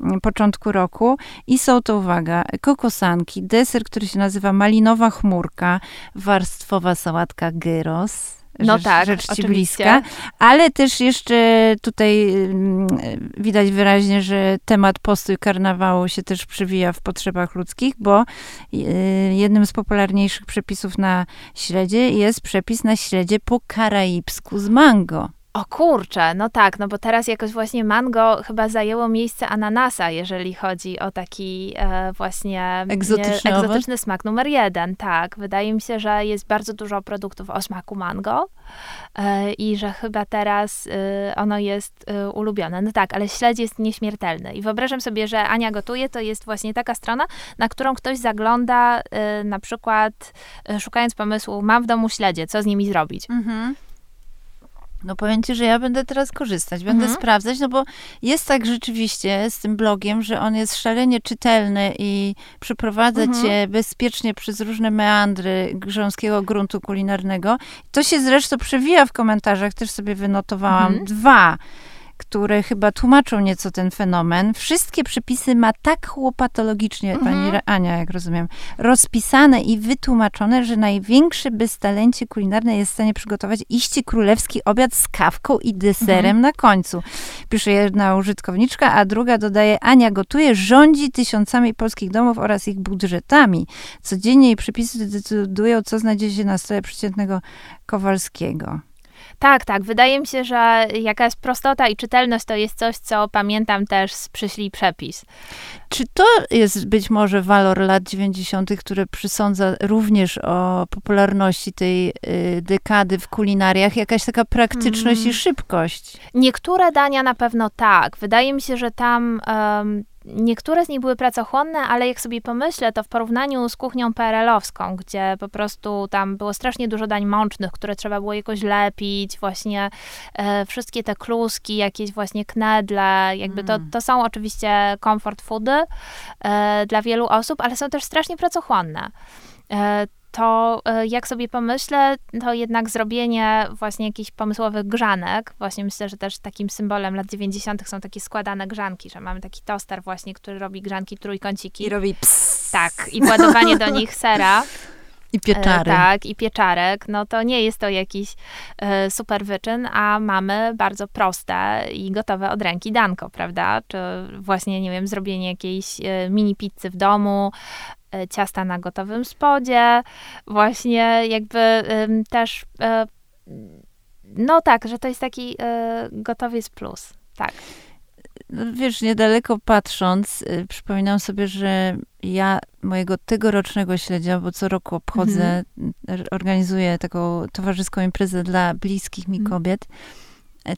mm, początku roku i są to, uwaga, kokosanki, deser, który się nazywa malinowa chmurka, warstwowa sałatka gyros, no rzecz, tak, rzecz ci oczywiście. bliska. Ale też jeszcze tutaj mm, widać wyraźnie, że temat postu i karnawału się też przewija w potrzebach ludzkich, bo y, jednym z popularniejszych przepisów na śledzie jest przepis na śledzie po karaibsku z mango. O kurczę, no tak, no bo teraz jakoś właśnie mango chyba zajęło miejsce ananasa, jeżeli chodzi o taki e, właśnie egzotyczny, nie, egzotyczny smak numer jeden. Tak, wydaje mi się, że jest bardzo dużo produktów o smaku mango e, i że chyba teraz e, ono jest e, ulubione. No tak, ale śledź jest nieśmiertelny. I wyobrażam sobie, że Ania gotuje, to jest właśnie taka strona, na którą ktoś zagląda e, na przykład e, szukając pomysłu, mam w domu śledzie, co z nimi zrobić. Mhm. No powiem ci, że ja będę teraz korzystać, będę mhm. sprawdzać, no bo jest tak rzeczywiście z tym blogiem, że on jest szalenie czytelny i przeprowadza mhm. cię bezpiecznie przez różne meandry grząskiego gruntu kulinarnego. To się zresztą przewija w komentarzach, też sobie wynotowałam. Mhm. Dwa które chyba tłumaczą nieco ten fenomen. Wszystkie przepisy ma tak łopatologicznie, mhm. pani Ania, jak rozumiem, rozpisane i wytłumaczone, że największe beztalencie kulinarne jest w stanie przygotować iście królewski obiad z kawką i deserem mhm. na końcu. Pisze jedna użytkowniczka, a druga dodaje, Ania gotuje, rządzi tysiącami polskich domów oraz ich budżetami. Codziennie jej przepisy decydują, co znajdzie się na stole przeciętnego Kowalskiego. Tak, tak. Wydaje mi się, że jakaś prostota i czytelność to jest coś, co pamiętam też z Przyślij Przepis. Czy to jest być może walor lat 90., który przysądza również o popularności tej y, dekady w kulinariach, jakaś taka praktyczność mm. i szybkość? Niektóre dania na pewno tak. Wydaje mi się, że tam um, niektóre z nich były pracochłonne, ale jak sobie pomyślę, to w porównaniu z kuchnią PRL-owską, gdzie po prostu tam było strasznie dużo dań mącznych, które trzeba było jakoś lepić, właśnie e, wszystkie te kluski, jakieś właśnie knedle, jakby mm. to, to są oczywiście comfort foody e, dla wielu osób, ale są też strasznie pracochłonne. E, to e, jak sobie pomyślę, to jednak zrobienie właśnie jakichś pomysłowych grzanek, właśnie myślę, że też takim symbolem lat 90. są takie składane grzanki, że mamy taki toster właśnie, który robi grzanki trójkąciki. I robi ps. Tak, i władowanie do nich sera. I pieczary. E, tak, i pieczarek. No to nie jest to jakiś e, super wyczyn, a mamy bardzo proste i gotowe od ręki danko, prawda? Czy właśnie, nie wiem, zrobienie jakiejś e, mini pizzy w domu, ciasta na gotowym spodzie, właśnie jakby też, e, no tak, że to jest taki e, gotowiec plus, tak. No, wiesz, niedaleko patrząc, y, przypominam sobie, że ja mojego tegorocznego śledzia, bo co roku obchodzę, mhm. organizuję taką towarzyską imprezę dla bliskich mi mhm.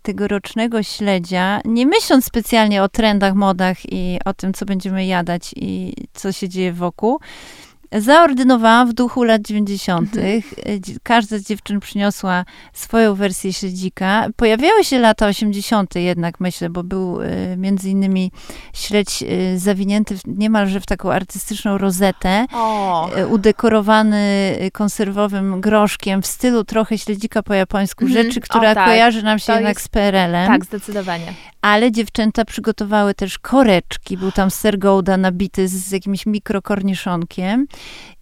Tegorocznego śledzia, nie myśląc specjalnie o trendach, modach i o tym, co będziemy jadać i co się dzieje wokół, Zaordynowałam w duchu lat 90. Mhm. Każda z dziewczyn przyniosła swoją wersję śledzika. Pojawiały się lata 80. jednak, myślę, bo był e, między innymi śledź e, zawinięty niemalże w taką artystyczną rozetę, o. E, udekorowany konserwowym groszkiem w stylu trochę śledzika po japońsku, mhm. rzeczy, która o, tak. kojarzy nam się to jednak jest... z PRL-em. Tak, zdecydowanie. Ale dziewczęta przygotowały też koreczki. Był tam ser Gouda nabity z, z jakimś mikrokorniszonkiem.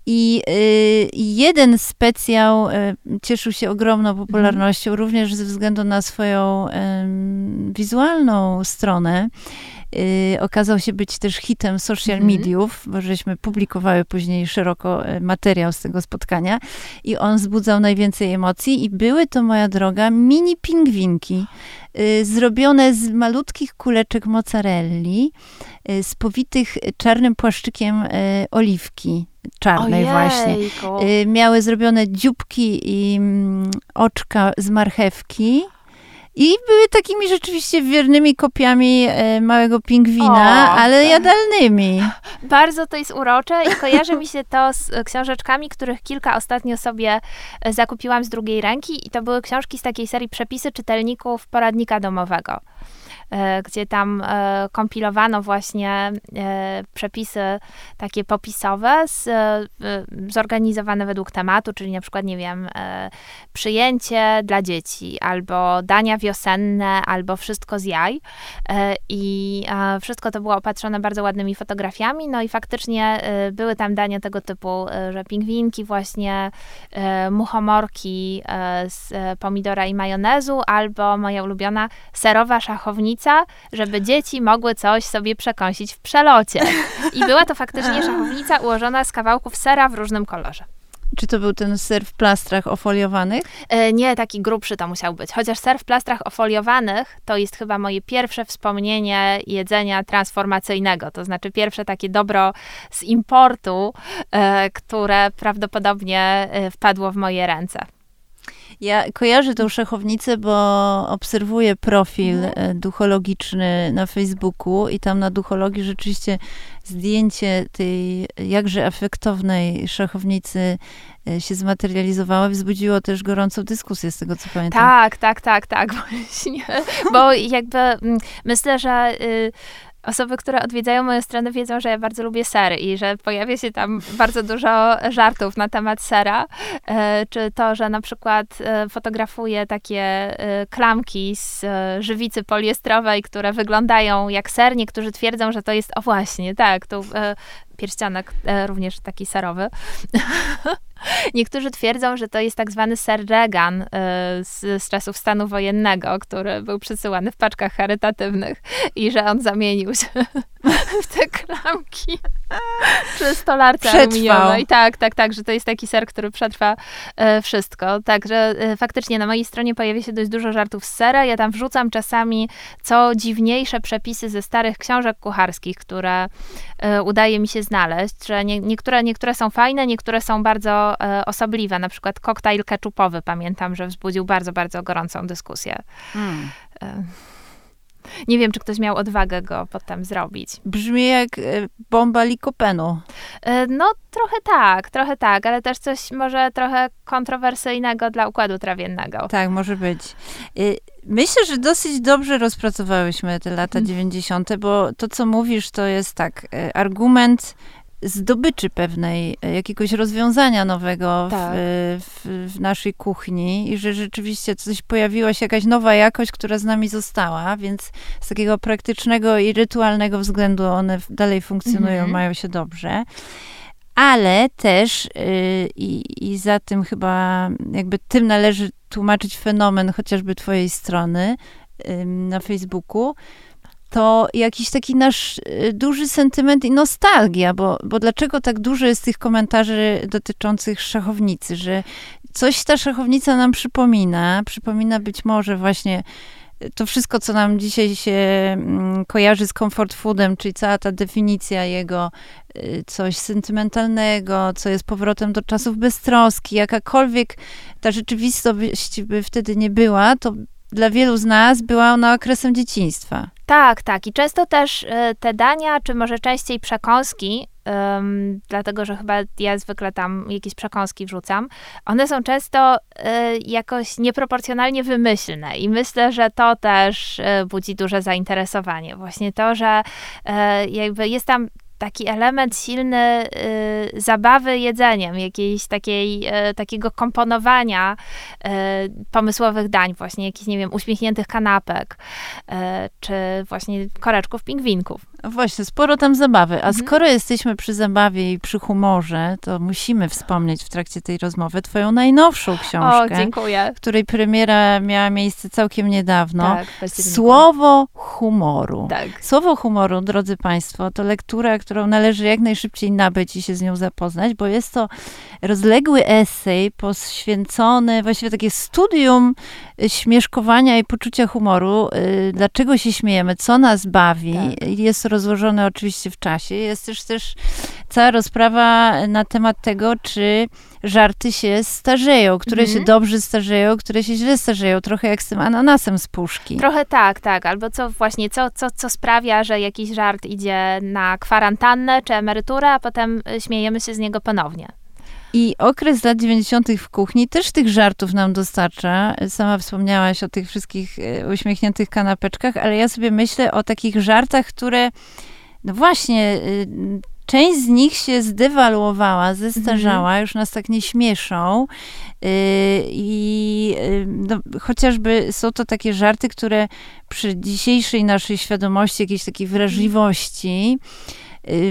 I y, jeden specjał y, cieszył się ogromną popularnością, mm. również ze względu na swoją wizualną stronę. Y, okazał się być też hitem social mm. mediów, bo żeśmy publikowały później szeroko y, materiał z tego spotkania i on wzbudzał najwięcej emocji i były to, moja droga, mini pingwinki zrobione z malutkich kuleczek mozzarelli, z powitych czarnym płaszczykiem oliwki czarnej Ojejku. właśnie. Miały zrobione dzióbki i mm, oczka z marchewki i były takimi rzeczywiście wiernymi kopiami e, małego pingwina, o, ale tak. jadalnymi. Bardzo to jest urocze i kojarzy mi się to z książeczkami, których kilka ostatnio sobie e, zakupiłam z drugiej ręki i to były książki z takiej serii Przepisy czytelników poradnika domowego. E, gdzie tam e, kompilowano właśnie e, przepisy takie popisowe, z, zorganizowane według tematu, czyli na przykład, nie wiem, przyjęcie dla dzieci, albo dania wiosenne, albo wszystko z jaj. I wszystko to było opatrzone bardzo ładnymi fotografiami, no i faktycznie były tam dania tego typu, że pingwinki właśnie, muchomorki z pomidora i majonezu, albo moja ulubiona serowa szachownica, żeby dzieci mogły coś sobie przekąsić w przelocie. I była to faktycznie szachownica ułożona z kawałków sera w różnym kolorze. Czy to był ten ser w plastrach ofoliowanych? E, nie, taki grubszy to musiał być. Chociaż ser w plastrach ofoliowanych to jest chyba moje pierwsze wspomnienie jedzenia transformacyjnego. To znaczy pierwsze takie dobro z importu, e, które prawdopodobnie e, wpadło w moje ręce. Ja kojarzę tą szachownicę, bo obserwuję profil mhm. duchologiczny na Facebooku i tam na duchologii rzeczywiście zdjęcie tej jakże efektownej szachownicy e, się zmaterializowało, wzbudziło też gorącą dyskusję z tego, co pamiętam. Tak, tak, tak, tak, właśnie. Bo jakby mm, myślę, że y, Osoby, które odwiedzają moją stronę, wiedzą, że ja bardzo lubię sery i że pojawia się tam bardzo dużo żartów na temat sera. E, czy to, że na przykład e, fotografuję takie e, klamki z żywicy poliestrowej, które wyglądają jak ser. Niektórzy twierdzą, że to jest, o właśnie, tak, tu pierścionek również taki serowy. Niektórzy twierdzą, że to jest tak zwany ser Reagan y, z, z, czasów stanu wojennego, który był przysyłany w paczkach charytatywnych i że on zamienił się w te klamki przy stolarce aluminiowej. Tak, tak, tak, że to jest taki ser, który przetrwa e, wszystko. Także e, faktycznie na mojej stronie pojawia się dość dużo żartów z sera. Ja tam wrzucam czasami co dziwniejsze przepisy ze starych książek kucharskich, które e, udaje mi się znaleźć, że nie, niektóre, niektóre są fajne, niektóre są bardzo osobliwe. Na przykład koktajl keczupowy pamiętam, że wzbudził bardzo, bardzo gorącą dyskusję. Hmm. Nie wiem, czy ktoś miał odwagę go potem zrobić. Brzmi jak e, bomba Likopenu. E, no, trochę tak, trochę tak, ale też coś może trochę kontrowersyjnego dla układu trawiennego. Tak, może być. E, myślę, że dosyć dobrze rozpracowałyśmy te lata 90., bo to, co mówisz, to jest tak, argument zdobyczy pewnej, e, jakiegoś rozwiązania nowego tak. w, w, w, naszej kuchni i że rzeczywiście coś pojawiła się jakaś nowa jakość, która z nami została, więc z takiego praktycznego i rytualnego względu one dalej funkcjonują, mhm. mają się dobrze. Ale też yy, i za tym chyba jakby tym należy tłumaczyć fenomen chociażby twojej strony yy, na Facebooku, to jakiś taki nasz y, duży sentyment i nostalgia, bo, bo dlaczego tak dużo jest tych komentarzy dotyczących szachownicy, że coś ta szachownica nam przypomina, przypomina być może właśnie to wszystko, co nam dzisiaj się mm, kojarzy z comfort foodem, czyli cała ta definicja jego, y, coś sentymentalnego, co jest powrotem do czasów beztroski, jakakolwiek ta rzeczywistość by wtedy nie była, to dla wielu z nas była ona okresem dzieciństwa. Tak, tak. I często też y, te dania, czy może częściej przekąski, um, dlatego że chyba ja zwykle tam jakieś przekąski wrzucam, one są często y, jakoś nieproporcjonalnie wymyślne. I myślę, że to też y, budzi duże zainteresowanie. Właśnie to, że jakby jest tam taki element silny y, zabawy jedzeniem, jakiejś takiej, y, takiego komponowania y, pomysłowych dań, właśnie jakichś, nie wiem, uśmiechniętych kanapek, y, czy właśnie koreczków pingwinków. No właśnie, sporo tam zabawy. A mhm. skoro jesteśmy przy zabawie i przy humorze, to musimy wspomnieć w trakcie tej rozmowy twoją najnowszą książkę. O, dziękuję. Której premiera miała miejsce całkiem niedawno. Tak, Słowo humoru. Tak. Słowo humoru, drodzy Państwo, to lektura, którą należy jak najszybciej nabyć i się z nią zapoznać, bo jest to rozległy esej poświęcony, właściwie takie studium śmieszkowania i poczucia humoru. Y, dlaczego się śmiejemy, co nas bawi. Tak. Jest rozłożone oczywiście w czasie. Jest też też cała rozprawa na temat tego, czy żarty się starzeją, które -hmm. się mhm. dobrze starzeją, które się źle starzeją, trochę jak z tym ananasem z puszki. Trochę tak, tak, albo co właśnie, co, co, co sprawia, że jakiś żart idzie na kwarantannę czy emeryturę, a potem śmiejemy się z niego ponownie. I okres lat 90. w kuchni też tych żartów nam dostarcza. Sama wspomniałaś o tych wszystkich e, uśmiechniętych kanapeczkach, ale ja sobie myślę o takich żartach, które, no właśnie, y, część z nich się zdewaluowała, zestarzała, mhm. już nas tak nie śmieszą. Y, I y, no, chociażby są to takie żarty, które przy dzisiejszej naszej świadomości, jakiejś takiej wrażliwości,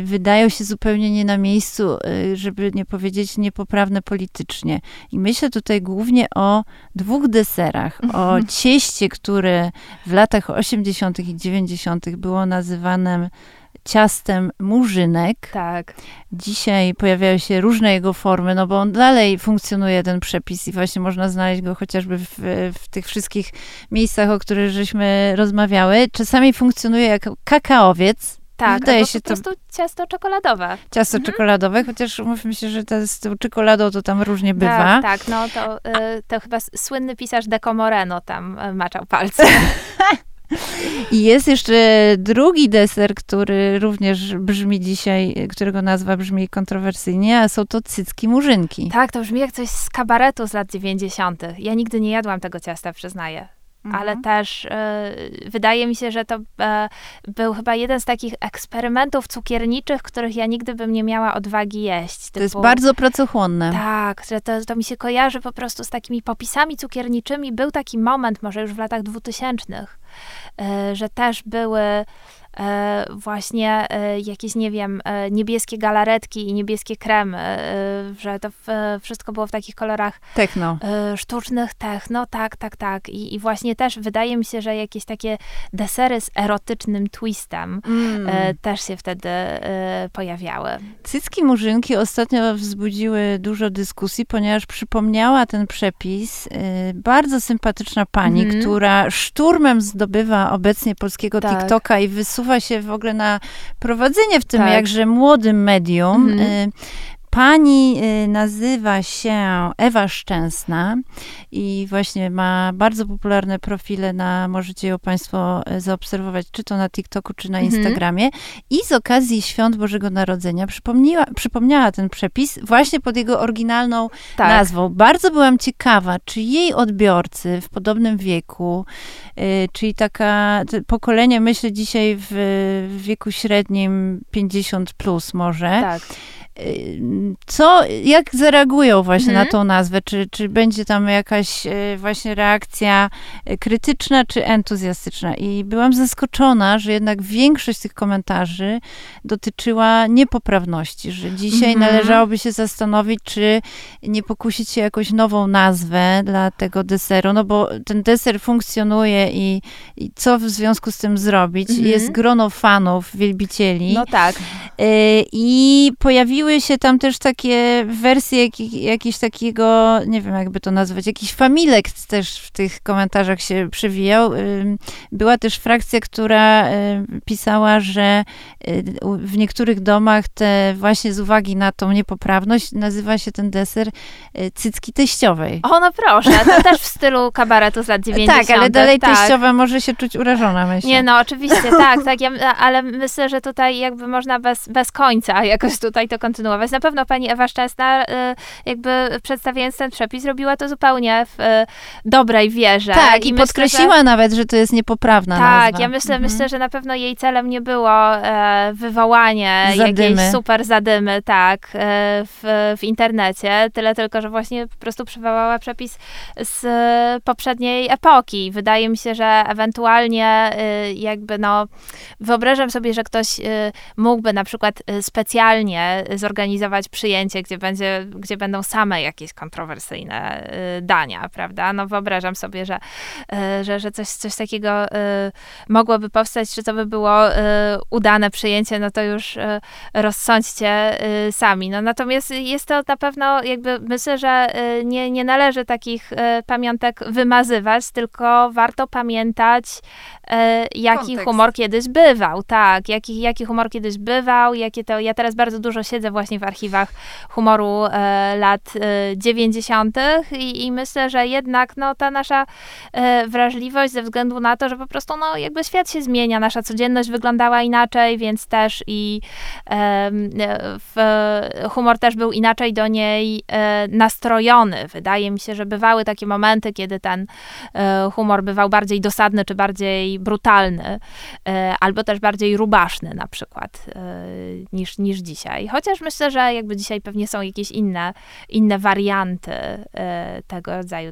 wydają się zupełnie nie na miejscu, y, żeby nie powiedzieć niepoprawne politycznie. I myślę tutaj głównie o dwóch deserach. O mhm. cieście, które w latach 80. i 90. było nazywane ciastem murzynek. Tak. Dzisiaj pojawiają się różne jego formy, no bo on dalej funkcjonuje, ten przepis i właśnie można znaleźć go chociażby w, w tych wszystkich miejscach, o których żeśmy rozmawiały. Czasami funkcjonuje jako kakaowiec, tak, Wydaje się po prostu to... ciasto czekoladowe. Ciasto mhm. czekoladowe, chociaż umówmy się, że to z tą czekoladą to tam różnie bywa. Tak, tak no to, y, to chyba słynny pisarz Deco Moreno tam y, maczał palce. I jest jeszcze drugi deser, który również brzmi dzisiaj, którego nazwa brzmi kontrowersyjnie, a są to cycki murzynki. Tak, to brzmi jak coś z kabaretu z lat 90. Ja nigdy nie jadłam tego ciasta, przyznaję. Mhm. ale też y, wydaje mi się, że to y, był chyba jeden z takich eksperymentów cukierniczych, których ja nigdy bym nie miała odwagi jeść. Typu, to jest bardzo pracochłonne. Tak, że to, to mi się kojarzy po prostu z takimi popisami cukierniczymi. Był taki moment, może już w latach dwutysięcznych, y, że też były właśnie e, jakieś, nie wiem, e, niebieskie galaretki i niebieskie kremy, że to wszystko było w takich kolorach techno. sztucznych, techno, tak, tak, tak. I, I właśnie też wydaje mi się, że jakieś takie desery z erotycznym twistem mm. też się wtedy pojawiały. Cycki murzynki ostatnio wzbudziły dużo dyskusji, ponieważ przypomniała ten przepis bardzo sympatyczna pani, mm. która szturmem zdobywa obecnie polskiego tak. TikToka i wysuwa nasuwa się w ogóle na prowadzenie w tym tak. jakże młodym medium. Mhm. Pani y, nazywa się Ewa Szczęsna i właśnie ma bardzo popularne profile na, możecie ją Państwo y, zaobserwować, czy to na TikToku, czy na Mhm. Instagramie. I z okazji Świąt Bożego Narodzenia przypomniała, przypomniała ten przepis właśnie pod jego oryginalną Tak. nazwą. Bardzo byłam ciekawa, czy jej odbiorcy w podobnym wieku, y, czyli taka pokolenie, myślę dzisiaj w, w wieku średnim 50 plus może, Tak. Co, jak zareagują właśnie Mhm. na tą nazwę? Czy, czy będzie tam jakaś y, właśnie reakcja y, krytyczna czy entuzjastyczna? I byłam zaskoczona, że jednak większość tych komentarzy dotyczyła niepoprawności, że dzisiaj Mhm. należałoby się zastanowić, czy nie pokusić się jakąś nową nazwę dla tego deseru, no bo ten deser funkcjonuje i, i co w związku z tym zrobić? Mhm. Jest grono fanów, wielbicieli. No tak. Y, I pojawiły się tam też takie wersje jak, jakiegoś takiego, nie wiem jakby to nazwać, jakiś familek też w tych komentarzach się przewijał. Y, Była też frakcja, która pisała, że y, w niektórych domach te właśnie z uwagi na tą niepoprawność nazywa się ten deser y, cycki teściowej. O, no proszę, to też w stylu kabaretu z lat 90. tak, ale dalej tak. teściowa może się czuć urażona, myślę. Nie, no oczywiście, tak, tak, ja, ale myślę, że tutaj jakby można bez, bez końca jakoś tutaj to kontynuować. Na pewno pani Ewa Szczęsna, y, jakby przedstawiając ten przepis, robiła to zupełnie w y, dobrej wierze. tak, i, myślę, podkreśliła że, nawet, że to jest niepoprawna Tak, nazwa. ja myślę, Mhm. myślę, że na pewno jej celem nie było e, wywołanie Zadymy. jakiejś super zadymy, tak, e, w, w internecie, tyle tylko, że właśnie po prostu przywołała przepis z poprzedniej epoki. Wydaje mi się, że ewentualnie e, jakby no, wyobrażam sobie, że ktoś mógłby na przykład specjalnie zorganizować przyjęcie, gdzie, będzie, gdzie będą same jakieś kontrowersyjne e, dania, prawda? No wyobrażam sobie, że, e, że, że coś, coś takiego e, mogłoby powstać, czy to by było udane przyjęcie, no to już rozsądźcie sami. No natomiast jest to na pewno jakby, myślę, że nie, nie należy takich pamiątek wymazywać, tylko warto pamiętać, jaki Kontekst. humor kiedyś bywał, tak, jaki, jaki humor kiedyś bywał, jakie to, ja teraz bardzo dużo siedzę właśnie w archiwach humoru e, lat e, 90. I, i myślę, że jednak no, ta nasza e, wrażliwość ze względu na to, że po prostu no, jakby świat się zmienia, nasza codzienność wyglądała inaczej, więc też i w, humor też był inaczej do niej e, nastrojony. Wydaje mi się, że bywały takie momenty, kiedy ten e, humor bywał bardziej dosadny, czy bardziej brutalny, e, albo też bardziej rubaszny na przykład e, niż, niż dzisiaj. Chociaż myślę, że jakby dzisiaj pewnie są jakieś inne, inne warianty e, tego rodzaju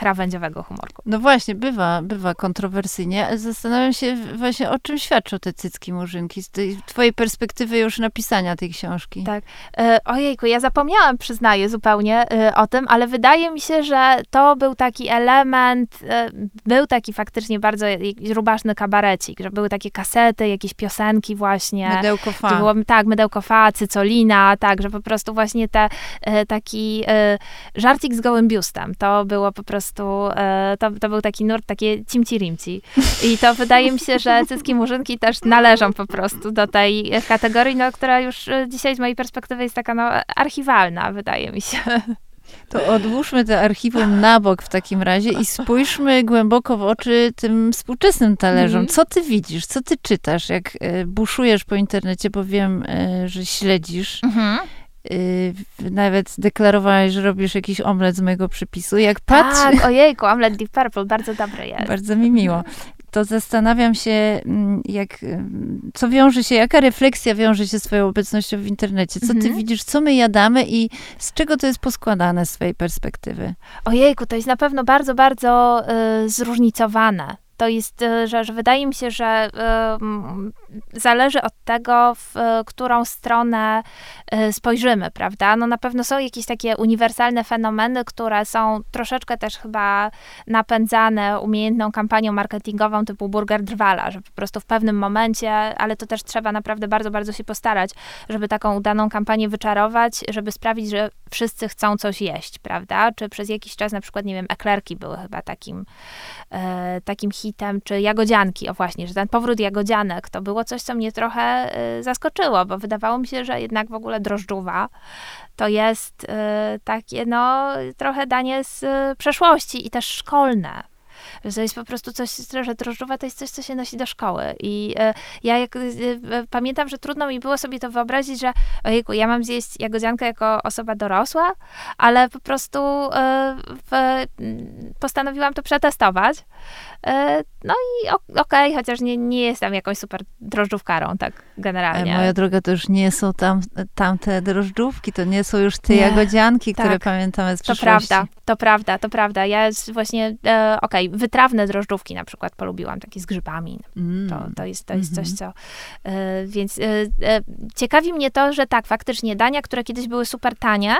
krawędziowego humorku. No właśnie, bywa, bywa kontrowersyjnie. Zastanawiam się właśnie, o czym świadczą te cycki murzynki, z tej twojej perspektywy już napisania tej książki. Tak. E, ojejku, ja zapomniałam, przyznaję zupełnie e, o tym, ale wydaje mi się, że to był taki element, e, był taki faktycznie bardzo jakiś rubaszny kabarecik, że były takie kasety, jakieś piosenki właśnie. Mydełko fa. było, tak, mydełko fa, cycolina, tak, że po prostu właśnie te, e, taki e, żarcik z gołym biustem, to było po prostu, e, to, to był taki nurt, takie cimci-rimci. I to wydaje mi się, że cycki murzynki też należą po prostu do tej kategorii, no, która już e, dzisiaj z mojej perspektywy jest taka no, archiwalna, wydaje mi się. To odłóżmy te archiwum na bok w takim razie i spójrzmy głęboko w oczy tym współczesnym talerzom. Mhm. Co ty widzisz? Co ty czytasz? Jak e, buszujesz po internecie, bo wiem, e, że śledzisz. E, nawet deklarowałeś, że robisz jakiś omlet z mojego przepisu. Jak patrzę... Tak, ojejku, Omelette Deep Purple, bardzo dobry jest. Bardzo mi miło. To zastanawiam się, mm, jak, mm, co wiąże się, jaka refleksja wiąże się z twoją obecnością w internecie? Co ty Mhm. widzisz, co my jadamy i z czego to jest poskładane z twojej perspektywy? Ojejku, to jest na pewno bardzo, bardzo y, zróżnicowane. To jest, y, że, wydaje mi się, że mm, zależy od tego, w y, którą stronę spojrzymy, prawda? No na pewno są jakieś takie uniwersalne fenomeny, które są troszeczkę też chyba napędzane umiejętną kampanią marketingową typu burger drwala, że po prostu w pewnym momencie, ale to też trzeba naprawdę bardzo, bardzo się postarać, żeby taką udaną kampanię wyczarować, żeby sprawić, że wszyscy chcą coś jeść, prawda? Czy przez jakiś czas na przykład, nie wiem, eklerki były chyba takim, e, takim hitem hitem, czy jagodzianki, o właśnie, że ten powrót jagodzianek to było coś, co mnie trochę y, zaskoczyło, bo wydawało mi się, że jednak w ogóle drożdżuwa to jest y, takie, no, trochę danie z y, przeszłości i też szkolne że to jest po prostu coś, że drożdżowa to jest coś, co się nosi do szkoły. I e, ja jak, e, e, pamiętam, że trudno mi było sobie to wyobrazić, że ojejku, ja mam zjeść jagodziankę jako osoba dorosła, ale po prostu postanowiłam to przetestować. no i okej, okay, chociaż nie, nie jestem jakąś super drożdżówkarą, tak generalnie. Moja droga, to już nie są tam, tamte drożdżówki, to nie są już te nie, jagodzianki, tak. które pamiętamy z przeszłości. To prawda, to prawda, to prawda. Ja właśnie, e, okej, okay, wytrawne drożdżówki na przykład polubiłam, takie z grzybami. Mm. To, to jest, to jest coś, mhm. co... E, więc e, e, ciekawi mnie to, że tak, faktycznie dania, które kiedyś były super tanie,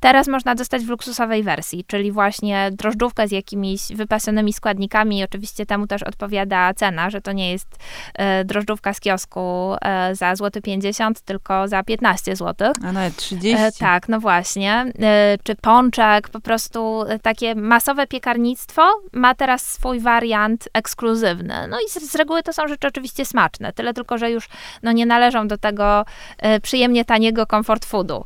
Teraz można dostać w luksusowej wersji, czyli właśnie drożdżówkę z jakimiś wypasionymi składnikami. Oczywiście temu też odpowiada cena, że to nie jest e, drożdżówka z kiosku e, za złoty 50, tylko za 15 zł. A nawet 30. E, tak, no właśnie. E, czy pączek, po prostu e, takie masowe piekarnictwo ma teraz swój wariant ekskluzywny. No i z, z, reguły to są rzeczy oczywiście smaczne, tyle tylko, że już no, nie należą do tego e, przyjemnie taniego comfort foodu.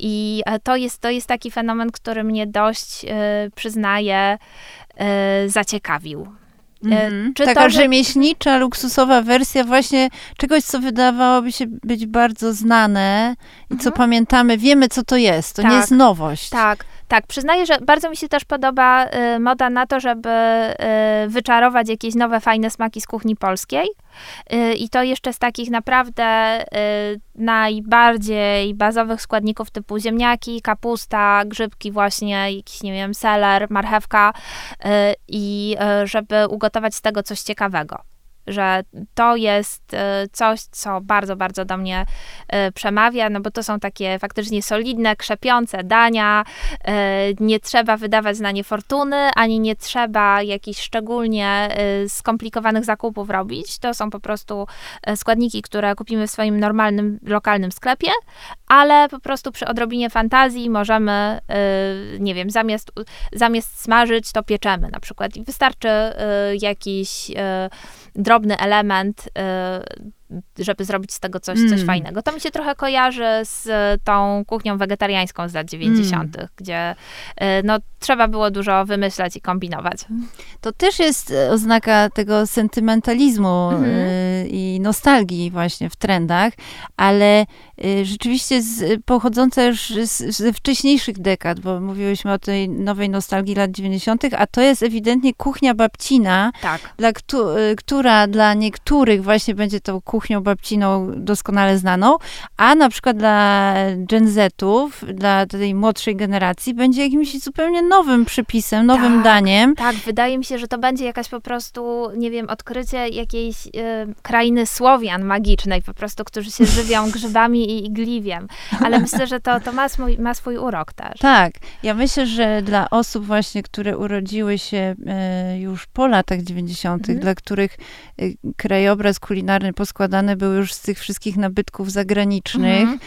I to jest, to jest taki fenomen, który mnie dość, e, przyznaję, e, zaciekawił. Mm-hmm. Czy Taka to, że... rzemieślnicza, luksusowa wersja właśnie czegoś, co wydawałoby się być bardzo znane i co mm-hmm. pamiętamy, wiemy, co to jest. To tak, nie jest nowość. Tak, tak, przyznaję, że bardzo mi się też podoba y, moda na to, żeby y, wyczarować jakieś nowe, fajne smaki z kuchni polskiej. Y, I to jeszcze z takich naprawdę y, najbardziej bazowych składników typu ziemniaki, kapusta, grzybki właśnie, jakiś, nie wiem, seler, marchewka y, i żeby ugotować z tego coś ciekawego że to jest e, coś, co bardzo, bardzo do mnie e, przemawia, no bo to są takie faktycznie solidne, krzepiące dania, e, nie trzeba wydawać na nie fortuny, ani nie trzeba jakichś szczególnie skomplikowanych zakupów robić, to są po prostu składniki, które kupimy w swoim normalnym, lokalnym sklepie, ale po prostu przy odrobinie fantazji możemy, nie wiem, zamiast, zamiast smażyć, to pieczemy na przykład. I wystarczy jakiś drobny element y, żeby zrobić z tego coś, mm. coś fajnego. To mi się trochę kojarzy z tą kuchnią wegetariańską z lat 90., mm. gdzie y, no, trzeba było dużo wymyślać i kombinować. To też jest e, oznaka tego sentymentalizmu mm -hmm. i nostalgii właśnie w trendach, ale rzeczywiście z, pochodzące już z, ze wcześniejszych dekad, bo mówiłyśmy o tej nowej nostalgii lat 90., a to jest ewidentnie kuchnia babcina, tak. dla, która dla niektórych właśnie będzie tą kuchnią kuchnią babciną doskonale znaną, a na przykład dla Gen Zetów, dla tej młodszej generacji będzie jakimś zupełnie nowym przepisem, nowym tak, daniem. Tak, wydaje mi się, że to będzie jakaś po prostu, nie wiem, odkrycie jakiejś y, krainy Słowian magicznej, po prostu, którzy się żywią grzybami i igliwiem. Ale myślę, że to, to ma, swój, ma swój urok też. Tak, ja myślę, że dla osób właśnie, które urodziły się y, już po latach 90., mhm. dla których y, krajobraz kulinarny poskładany składane były już z tych wszystkich nabytków zagranicznych, mhm.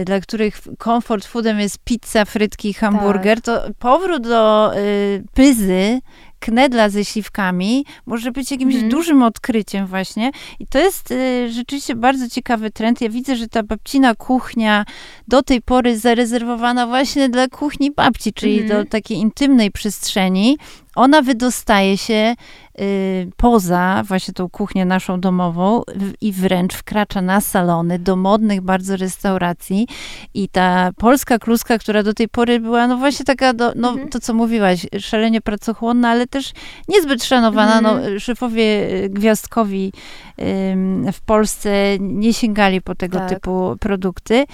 y, dla których comfort foodem jest pizza, frytki, hamburger, tak. to powrót do y, pyzy, knedla ze śliwkami może być jakimś mm. dużym odkryciem właśnie. I to jest y, rzeczywiście bardzo ciekawy trend. Ja widzę, że ta babcina kuchnia do tej pory zarezerwowana właśnie dla kuchni babci, czyli mm. do takiej intymnej przestrzeni, ona wydostaje się poza właśnie tą kuchnię naszą domową i wręcz wkracza na salony do modnych bardzo restauracji i ta polska kluska, która do tej pory była no właśnie taka, do, no mhm. to co mówiłaś, szalenie pracochłonna, ale też niezbyt szanowana, no mhm. szefowie y, gwiazdkowi y, w Polsce nie sięgali po tego tak. typu produkty,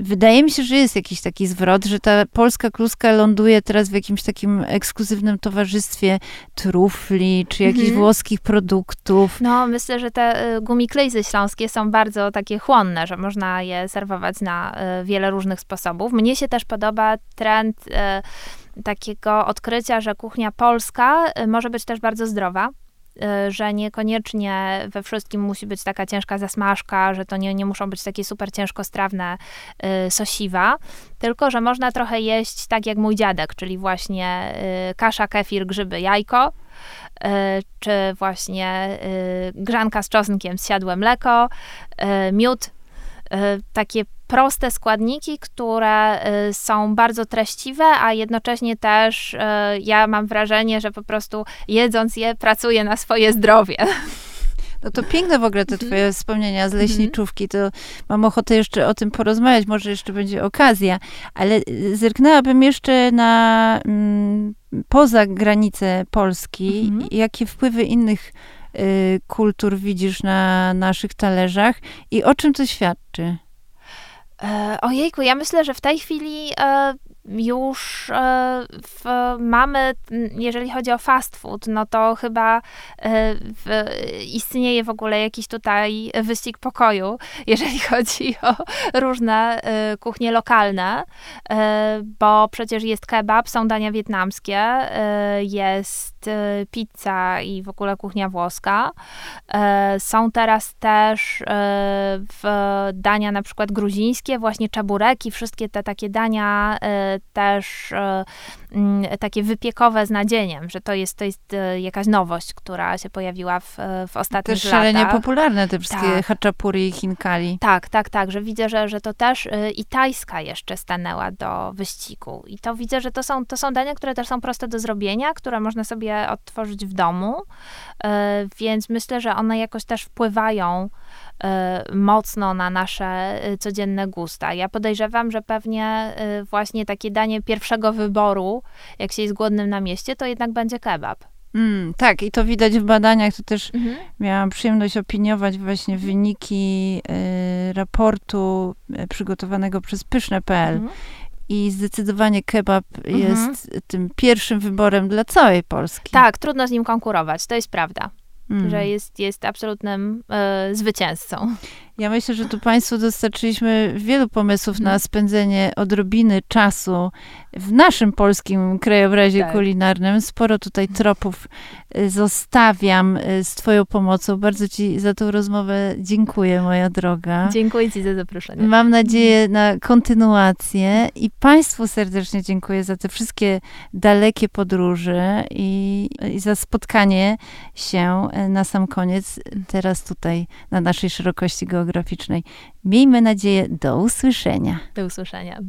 wydaje mi się, że jest jakiś taki zwrot, że ta polska kluska ląduje teraz w jakimś takim ekskluzywnym towarzystwie trufli, czy jakichś mhm. włoskich produktów. No, myślę, że te y, gumiklejzy śląskie są bardzo takie chłonne, że można je serwować na y, wiele różnych sposobów. Mnie się też podoba trend y, takiego odkrycia, że kuchnia polska może być też bardzo zdrowa że niekoniecznie we wszystkim musi być taka ciężka zasmażka, że to nie, nie muszą być takie super ciężkostrawne y, sosiwa, tylko że można trochę jeść tak jak mój dziadek, czyli właśnie y, kasza, kefir, grzyby, jajko, czy właśnie grzanka z czosnkiem, zsiadłe mleko, miód, takie proste składniki, które są bardzo treściwe, a jednocześnie też ja mam wrażenie, że po prostu jedząc je pracuję na swoje zdrowie. No to piękne w ogóle te mhm. twoje wspomnienia z leśniczówki, to mam ochotę jeszcze o tym porozmawiać, może jeszcze będzie okazja, ale y, zerknęłabym jeszcze na mm, poza granice Polski, mhm. jakie wpływy innych y, kultur widzisz na naszych talerzach i o czym to świadczy? E, ojejku, ja myślę, że w tej chwili e, już e, w, mamy, jeżeli chodzi o fast food, no to chyba e, w, istnieje w ogóle jakiś tutaj wyścig pokoju, jeżeli chodzi o różne e, kuchnie lokalne, bo przecież jest kebab, są dania wietnamskie, jest pizza i w ogóle kuchnia włoska. Są teraz też dania na przykład gruzińskie, właśnie czabureki, wszystkie te takie dania też e, mm, takie wypiekowe z nadzieniem, że to jest, to jest e, jakaś nowość, która się pojawiła w, e, w ostatnich też latach. Też szalenie popularne te wszystkie tak. haczapuri i chinkali. Tak, tak, tak, że widzę, że, że to też i tajska jeszcze stanęła do wyścigu. I to widzę, że to są, to są dania, które też są proste do zrobienia, które można sobie odtworzyć w domu, więc myślę, że one jakoś też wpływają Y, mocno na nasze y, codzienne gusta. Ja podejrzewam, że pewnie właśnie takie danie pierwszego wyboru, jak się jest głodnym na mieście, to jednak będzie kebab. Mm, tak, i to widać w badaniach. To też mhm. miałam przyjemność opiniować właśnie wyniki y, raportu przygotowanego przez pyszne.pl. Mhm. I zdecydowanie kebab mhm. jest tym pierwszym wyborem dla całej Polski. Tak, trudno z nim konkurować, to jest prawda. Mm. że jest, jest absolutnym e, zwycięzcą. Ja myślę, że tu Państwu dostarczyliśmy wielu pomysłów na mhm. spędzenie odrobiny czasu w naszym polskim krajobrazie tak. kulinarnym. Sporo tutaj tropów y, zostawiam y, z Twoją pomocą. Bardzo Ci za tą rozmowę dziękuję, moja droga. Dziękuję Ci za zaproszenie. Mam nadzieję na kontynuację i Państwu serdecznie dziękuję za te wszystkie dalekie podróże i, i za spotkanie się y, na sam koniec teraz tutaj na naszej szerokości geograficznej geograficznej. Miejmy nadzieję, do usłyszenia. Do usłyszenia.